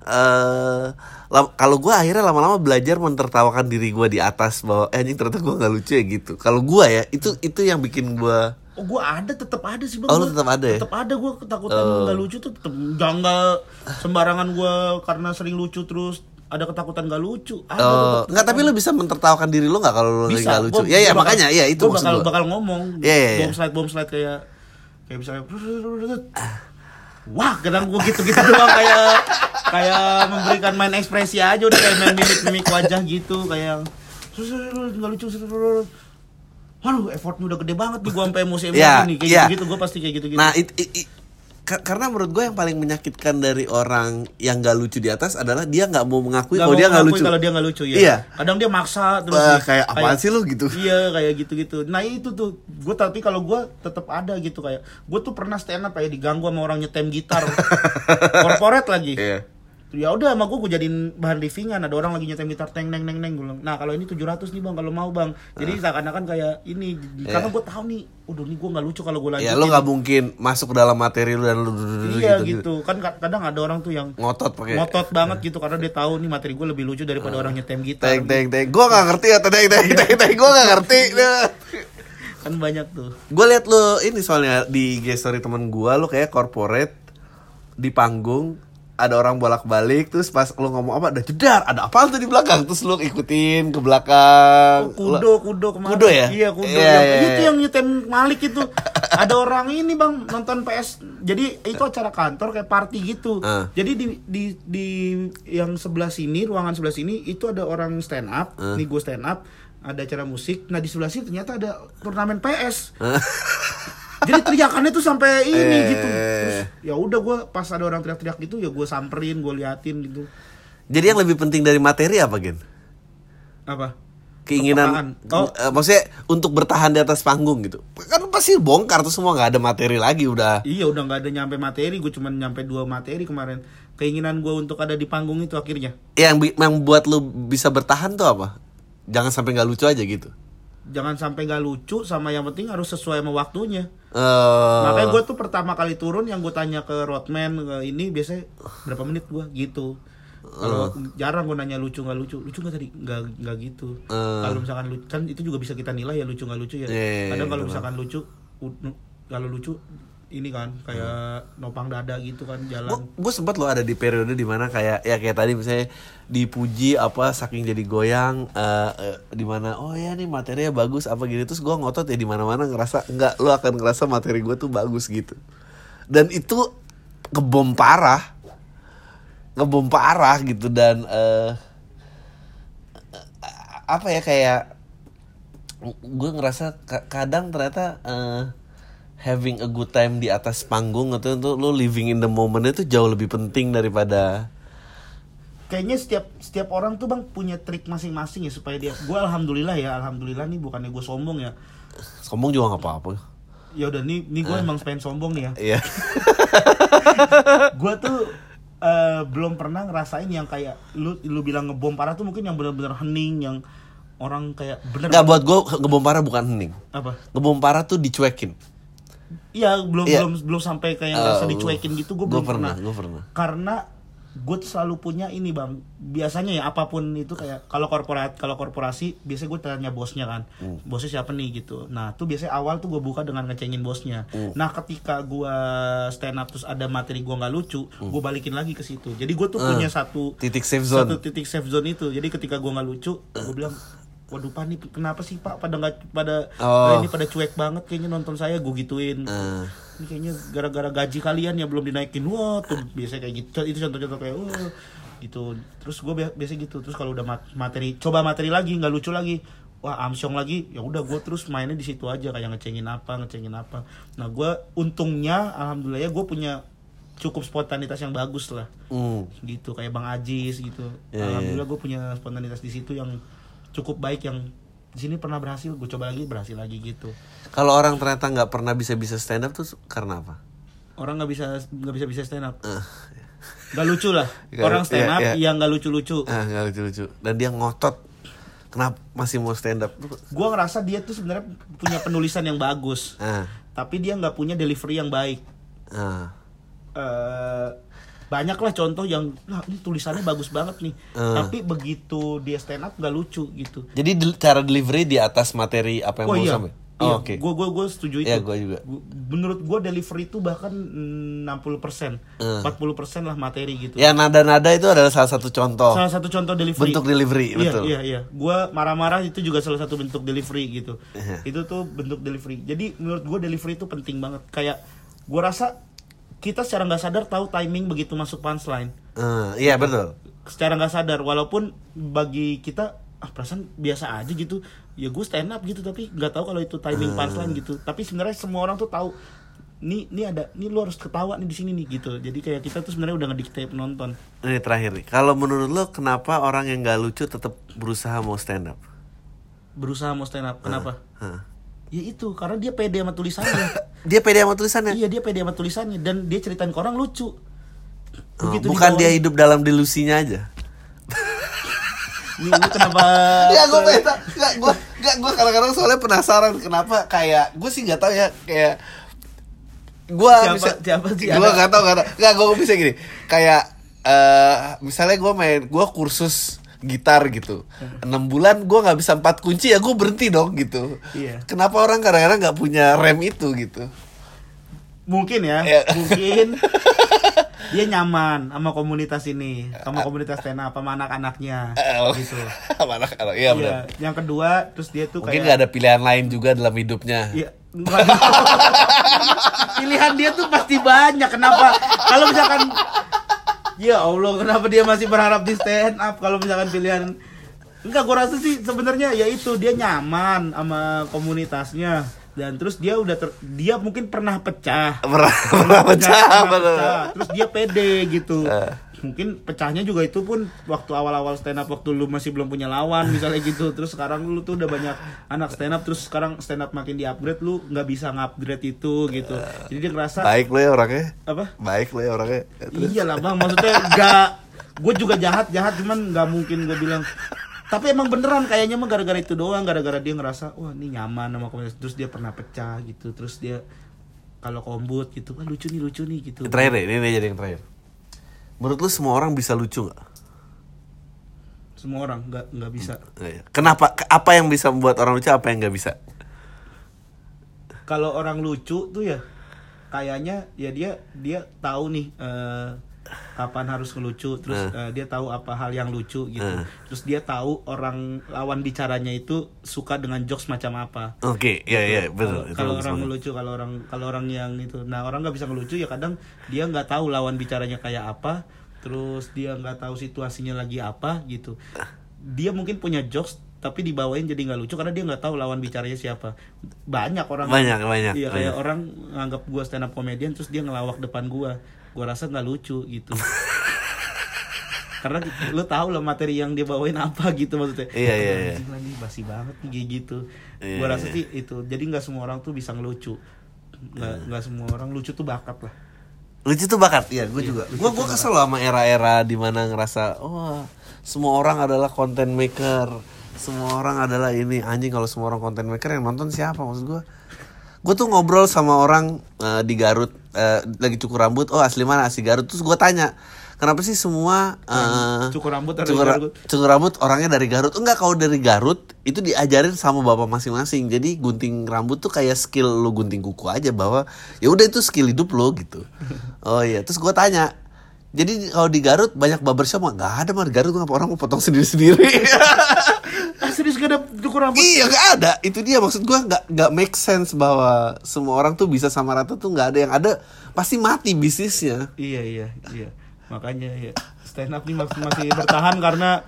eh lam- kalau gua akhirnya lama-lama belajar mentertawakan diri gua di atas bahwa eh anjing ternyata gua nggak lucu ya gitu kalau gua ya itu itu yang bikin gua Oh gue ada tetap ada sih bang. Oh, tetap ada ya? Tetap ada gue ketakutan nggak lucu tuh tetap nggak sembarangan gue karena sering lucu terus ada ketakutan nggak lucu. Ada eh, tetep. nggak tapi lu bisa mentertawakan diri lu nggak kalau lu lagi bisa. nggak lucu ya ya gua bakal- makanya ya itu gua maksud bakal gua bakal ngomong. Iya, iya, iya. Bom slide bom slide kayak kayak misalnya Wah, kadang gue gitu-gitu doang kayak kayak memberikan main ekspresi aja udah kayak main mimik-mimik wajah gitu kayak nggak lucu Waduh, effortnya udah gede banget nih gue sampai emosi emosi Iya, nih kayak iya. gitu-gitu gue pasti kayak gitu-gitu. Nah, it, it- it- karena menurut gue yang paling menyakitkan dari orang yang gak lucu di atas adalah dia nggak mau mengakui Nggak kalau mau dia nggak lucu. kalau dia nggak lucu ya. Iya. Kadang dia maksa terus dia- kayak apaan sih lu gitu? Iya kayak gitu-gitu. Nah itu tuh gue tapi kalau gue tetap ada gitu kayak gue tuh pernah stand up kayak diganggu sama orang nyetem gitar korporat lagi. Iya. Ya udah sama gue gue jadiin bahan livingan. Ada orang lagi nyetem gitar teng neng neng neng gue Nah kalau ini 700 nih bang. Kalau mau bang. Jadi seakan-akan kayak ini karena gue tahu nih, udah nih gue nggak lucu kalau gue lanjutin. Ya lu nggak mungkin masuk ke dalam materi lu dan lu Iya gitu, kan ka- kadang ada orang tuh yang ngotot pakai ngotot banget gitu karena dia tahu nih materi gue lebih lucu daripada orang nyetem gitar. teng teng teng. Gue nggak ngerti ya. Teng teng teng teng gue nggak ngerti. Kan banyak tuh. gue liat lu ini soalnya di IG story temen gue lu kayak corporate di panggung ada orang bolak balik terus pas lu ngomong apa ada jedar ada apa tuh di belakang? Terus lu ikutin ke belakang. Kudo kudo kemarin. Kudo ya? iya kudo. Iya, yang, iya, itu iya. yang nyetem Malik itu. Ada orang ini bang nonton PS jadi itu acara kantor kayak party gitu. Ah. jadi di di di yang sebelah sini ruangan sebelah sini itu ada orang stand up Ah. nih gue stand up ada acara musik. Nah di sebelah sini ternyata ada turnamen PS jadi teriakannya tuh sampai ini Eh. gitu. Terus ya udah gue pas ada orang teriak-teriak gitu ya gue samperin gue liatin gitu. Jadi yang lebih penting dari materi apa gen? Apa? Keinginan Oh. eh, maksudnya untuk bertahan di atas panggung gitu. Kan pasti bongkar tuh semua nggak ada materi lagi udah. Iya udah nggak ada nyampe materi, gue cuma nyampe dua materi kemarin. Keinginan gue untuk ada di panggung itu akhirnya. yang yang buat lu bisa bertahan tuh apa? Jangan sampai nggak lucu aja gitu Jangan sampai nggak lucu, sama yang penting harus sesuai sama waktunya. Eh, Makanya gue tuh pertama kali turun yang gue tanya ke roadman ke ini biasanya berapa menit gue gitu. Kalau jarang gue nanya lucu nggak lucu, lucu nggak tadi nggak nggak gitu. Eh. Kalau misalkan lucu kan itu juga bisa kita nilai ya lucu nggak lucu ya. Iya, Kadang kalau betul. misalkan lucu, kalau lucu ini kan kayak nopang dada gitu kan jalan. gue sempat lo ada di periode di mana kayak ya kayak tadi misalnya dipuji apa saking jadi goyang eh eh, di mana oh ya nih materinya bagus apa gini. Terus gue ngotot ya di mana ngerasa enggak lo akan ngerasa materi gue tuh bagus gitu. Dan itu ngebom parah. Ngebom parah gitu dan eh apa ya kayak gue ngerasa ka- kadang ternyata eh, having a good time di atas panggung atau itu lo living in the moment itu jauh lebih penting daripada kayaknya setiap setiap orang tuh bang punya trik masing-masing ya supaya dia gue alhamdulillah ya alhamdulillah nih bukannya gue sombong ya. Sombong juga nggak apa-apa. Ya udah nih nih gue emang pengen sombong nih ya. Iya. Gue tuh eh, belum pernah ngerasain yang kayak lu lu bilang ngebom parah tuh mungkin yang benar-benar hening yang orang kayak bener nggak buat gue ngebom parah bukan hening. Apa? Ngebom parah tuh dicuekin iya belum Iya. belum belum sampai kayak Oh, dicuekin gitu gue gua belum pernah, pernah gua pernah. karena gue tuh selalu punya ini bang biasanya ya apa pun itu kayak kalau korporat kalau korporasi biasanya gue tanya bosnya kan Hmm. bosnya siapa nih gitu nah tuh biasanya awal tuh gue buka dengan ngecengin bosnya Hmm. nah ketika gue stand up terus ada materi gue nggak lucu gue balikin lagi ke situ jadi gue tuh Hmm. punya satu Titik safe zone. satu titik safe zone itu jadi ketika gue nggak lucu gue bilang waduh pak nih kenapa sih pak? Pada nggak pada Oh. ini pada cuek banget kayaknya nonton saya gue gituin. Eh. ini kayaknya gara-gara gaji kalian ya belum dinaikin. Wah tuh biasanya kayak gitu. Itu contoh-contoh kayak wah gitu. Terus gue biasa gitu. Terus kalau udah mat- materi coba materi lagi nggak lucu lagi. Wah amsyong lagi. Ya udah gue terus mainnya di situ aja kayak ngecengin apa ngecengin apa. Nah gue untungnya alhamdulillah ya gue punya cukup spontanitas yang bagus lah. Hmm. gitu kayak bang Ajis gitu. Ya, ya, alhamdulillah gue punya spontanitas di situ yang cukup baik yang di sini pernah berhasil gue coba lagi berhasil lagi gitu. Kalau orang ternyata nggak pernah bisa bisa stand up tuh karena apa? Orang nggak bisa nggak bisa bisa stand up. Eh, nggak lucu lah. Orang stand iya, up iya. yang nggak lucu lucu ah nggak lucu lucu dan dia ngotot. Kenapa masih mau stand up? Gue ngerasa dia tuh sebenarnya punya penulisan yang bagus. Ah. Tapi dia nggak punya delivery yang baik. Ah. Eh banyak lah contoh yang lah ini tulisannya bagus banget nih Eh. tapi begitu dia stand up nggak lucu gitu jadi cara delivery di atas materi apa yang oh mau iya sampai Iya, oh, oke gue gue gue setuju itu. Iya, gua juga. Menurut gue delivery itu bahkan mm, 60 persen, Eh. 40 persen lah materi gitu. ya nada-nada itu adalah salah satu contoh Salah satu contoh delivery. bentuk delivery Iya betul iya iya. Gue marah-marah itu juga salah satu bentuk delivery gitu. Iya. itu tuh bentuk delivery. Jadi menurut gue delivery itu penting banget. Kayak gue rasa kita secara nggak sadar tahu timing begitu masuk punchline. Eh, iya betul. Secara nggak sadar walaupun bagi kita ah perasaan biasa aja gitu. Ya gue stand up gitu tapi nggak tahu kalau itu timing punchline gitu. Tapi sebenarnya semua orang tuh tahu nih nih ada nih lu harus ketawa nih di sini nih gitu. Jadi kayak kita tuh sebenarnya udah ngedikte penonton. Ini terakhir nih. Kalau menurut lo kenapa orang yang nggak lucu tetap berusaha mau stand up? Berusaha mau stand up kenapa? Hah. Ya itu karena dia pede sama tulisannya. Dia pede sama tulisannya? Iya dia pede sama tulisannya. Dan dia ceritain ke orang lucu. Oh, Begitu bukan dia hidup dalam delusinya aja? "Nih, lu kenapa ya gue nggak gue nggak gue kadang-kadang soalnya penasaran kenapa kayak gue sih nggak tahu ya kayak gue Siapa- bisa siapa sih? Gue nggak tahu nggak tahu. Nggak gue bisa gini. Kayak eh misalnya gue main gue kursus gitar gitu enam bulan gue nggak bisa empat kunci ya gue berhenti dong gitu Iya. kenapa orang kadang-kadang nggak punya rem itu gitu mungkin ya Iya. mungkin dia nyaman sama komunitas ini sama komunitas stand up sama anak-anaknya Eh, oh. gitu mana kalau iya Iya, yang kedua terus dia tuh mungkin kayak nggak ada pilihan lain juga dalam hidupnya Iya. Pilihan dia tuh pasti banyak. Kenapa? Kalau misalkan Ya Allah, kenapa dia masih berharap di stand up kalau misalkan pilihan Enggak, gua rasa sih sebenarnya ya itu dia nyaman sama komunitasnya dan terus dia udah ter- dia mungkin pernah pecah pernah pernah pecah pernah betul. pecah. terus dia pede gitu Eh. Mungkin pecahnya juga itu pun waktu awal-awal stand up waktu lu masih belum punya lawan misalnya gitu. Terus sekarang lu tuh udah banyak anak stand up terus sekarang stand up makin di upgrade lu nggak bisa ngupgrade itu gitu. Jadi dia ngerasa baik lo ya orangnya. Apa? Baik lo ya orangnya. Terus? iya lah bang maksudnya nggak gue juga jahat jahat cuman nggak mungkin gue bilang. Tapi emang beneran kayaknya mah gara-gara itu doang gara-gara dia ngerasa wah ini nyaman sama komunitas. Terus dia pernah pecah gitu terus dia kalau kombut gitu kan lucu nih lucu nih gitu. Terakhir deh, ini, ini jadi yang terakhir menurut lu semua orang bisa lucu nggak? Semua orang nggak nggak bisa. Iya. kenapa apa yang bisa membuat orang lucu apa yang nggak bisa? Kalau orang lucu tuh ya kayaknya ya dia dia tahu nih eh, kapan harus ngelucu terus eh, dia tahu apa hal yang lucu gitu. Eh. terus dia tahu orang lawan bicaranya itu suka dengan jokes macam apa. Oke ya ya betul. Kalau- itu kalau bagus orang banget. ngelucu kalau orang kalau orang yang itu. Nah orang nggak bisa ngelucu ya kadang dia nggak tahu lawan bicaranya kayak apa terus dia nggak tahu situasinya lagi apa gitu. Dia mungkin punya jokes tapi dibawain jadi nggak lucu karena dia nggak tahu lawan bicaranya siapa. Banyak orang Banyak, banyak, iya kayak banyak. orang nganggap gua stand up comedian terus dia ngelawak depan gua gua rasa nggak lucu gitu. Karena lu tahu lah materi yang dia bawain apa gitu maksudnya. Iya, iya, iya. Lagi basi banget nih kayak gitu. Iya, gua rasa iya. sih itu. Jadi nggak semua orang tuh bisa ngelucu. Nggak Iya. nggak semua orang lucu tuh bakat lah. Lucu tuh bakat? Ya gue juga. lucu gue gue kesel sama era-era di mana ngerasa oh semua orang adalah content maker. Semua orang adalah ini. Anjing kalau semua orang content maker yang nonton siapa? Maksud gue gue tuh ngobrol sama orang eh, di Garut eh, lagi cukur rambut. Oh asli mana? Asli Garut. Terus gue tanya kenapa sih semua eh, cukur rambut dari cukur, Garut. cukur rambut orangnya dari Garut? Enggak kalau dari Garut itu diajarin sama bapak masing-masing. Jadi gunting rambut tuh kayak skill lo gunting kuku aja bahwa ya udah itu skill hidup lo gitu. Oh iya. Terus gue tanya jadi kalau di Garut banyak barbershop mah nggak ada mah di Garut ngapa orang mau potong sendiri-sendiri? Ah serius gak ada cukur rambut? Iya nggak ada. Itu dia maksud gue nggak nggak make sense bahwa semua orang tuh bisa sama rata tuh nggak ada. Yang ada pasti mati bisnisnya. Iya iya iya. Makanya ya stand up nih masih, masih bertahan karena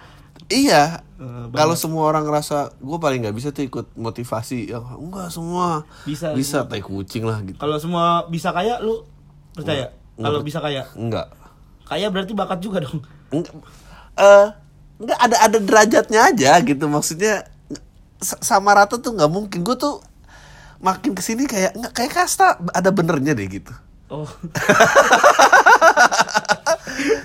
Iya. Eh, Kalau semua orang ngerasa gue paling nggak bisa tuh ikut motivasi, ya enggak semua Bisa, bisa tai kucing lah gitu. kalau semua bisa kaya lu percaya? Kalau bisa kaya? Enggak. Kaya berarti bakat juga dong Enggak. Eh, enggak ada ada derajatnya aja gitu maksudnya sama rata tuh nggak mungkin. Gue tuh makin ke sini kayak nggak kayak kasta ada benernya deh gitu. oh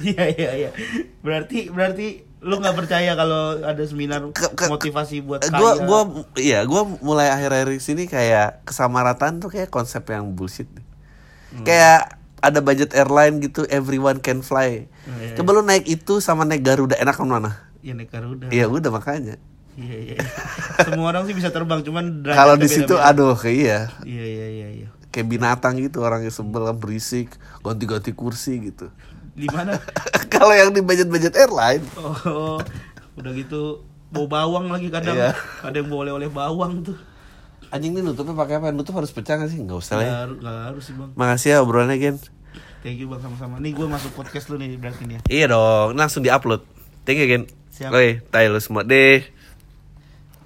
Iya iya iya. Berarti berarti lu nggak percaya kalau ada seminar Ke- ke- motivasi buat kaya. Gua gua iya, gua mulai akhir-akhir sini kayak kesamarataan tuh kayak konsep yang bullshit. Hmm. Kayak ada budget airline gitu, everyone can fly. Oh, iya, Coba lu naik itu sama naik Garuda enak mana? ya naik Garuda. Iya udah makanya. Iya iya. iya. Semua orang sih bisa terbang, cuman Kalau di situ aduh kayak iya. Iya iya iya iya. Kayak binatang gitu orangnya sebel berisik, ganti-ganti kursi gitu. Di mana? Kalau yang di budget-budget airline Oh, udah gitu bau bawang lagi kadang. Iya. Ada yang boleh oleh bawang tuh. Anjing ini nutupnya pakai apa? Nutup harus pecah gak sih? Nggak usah lah ya. Nggak harus, sih bang. Makasih ya obrolannya Gen. Thank you bang sama-sama. Nih gue masuk podcast lu nih berarti nih. ya. Iya dong, langsung di-upload. Thank you Gen. Siap. Oke, tayo lu semua deh.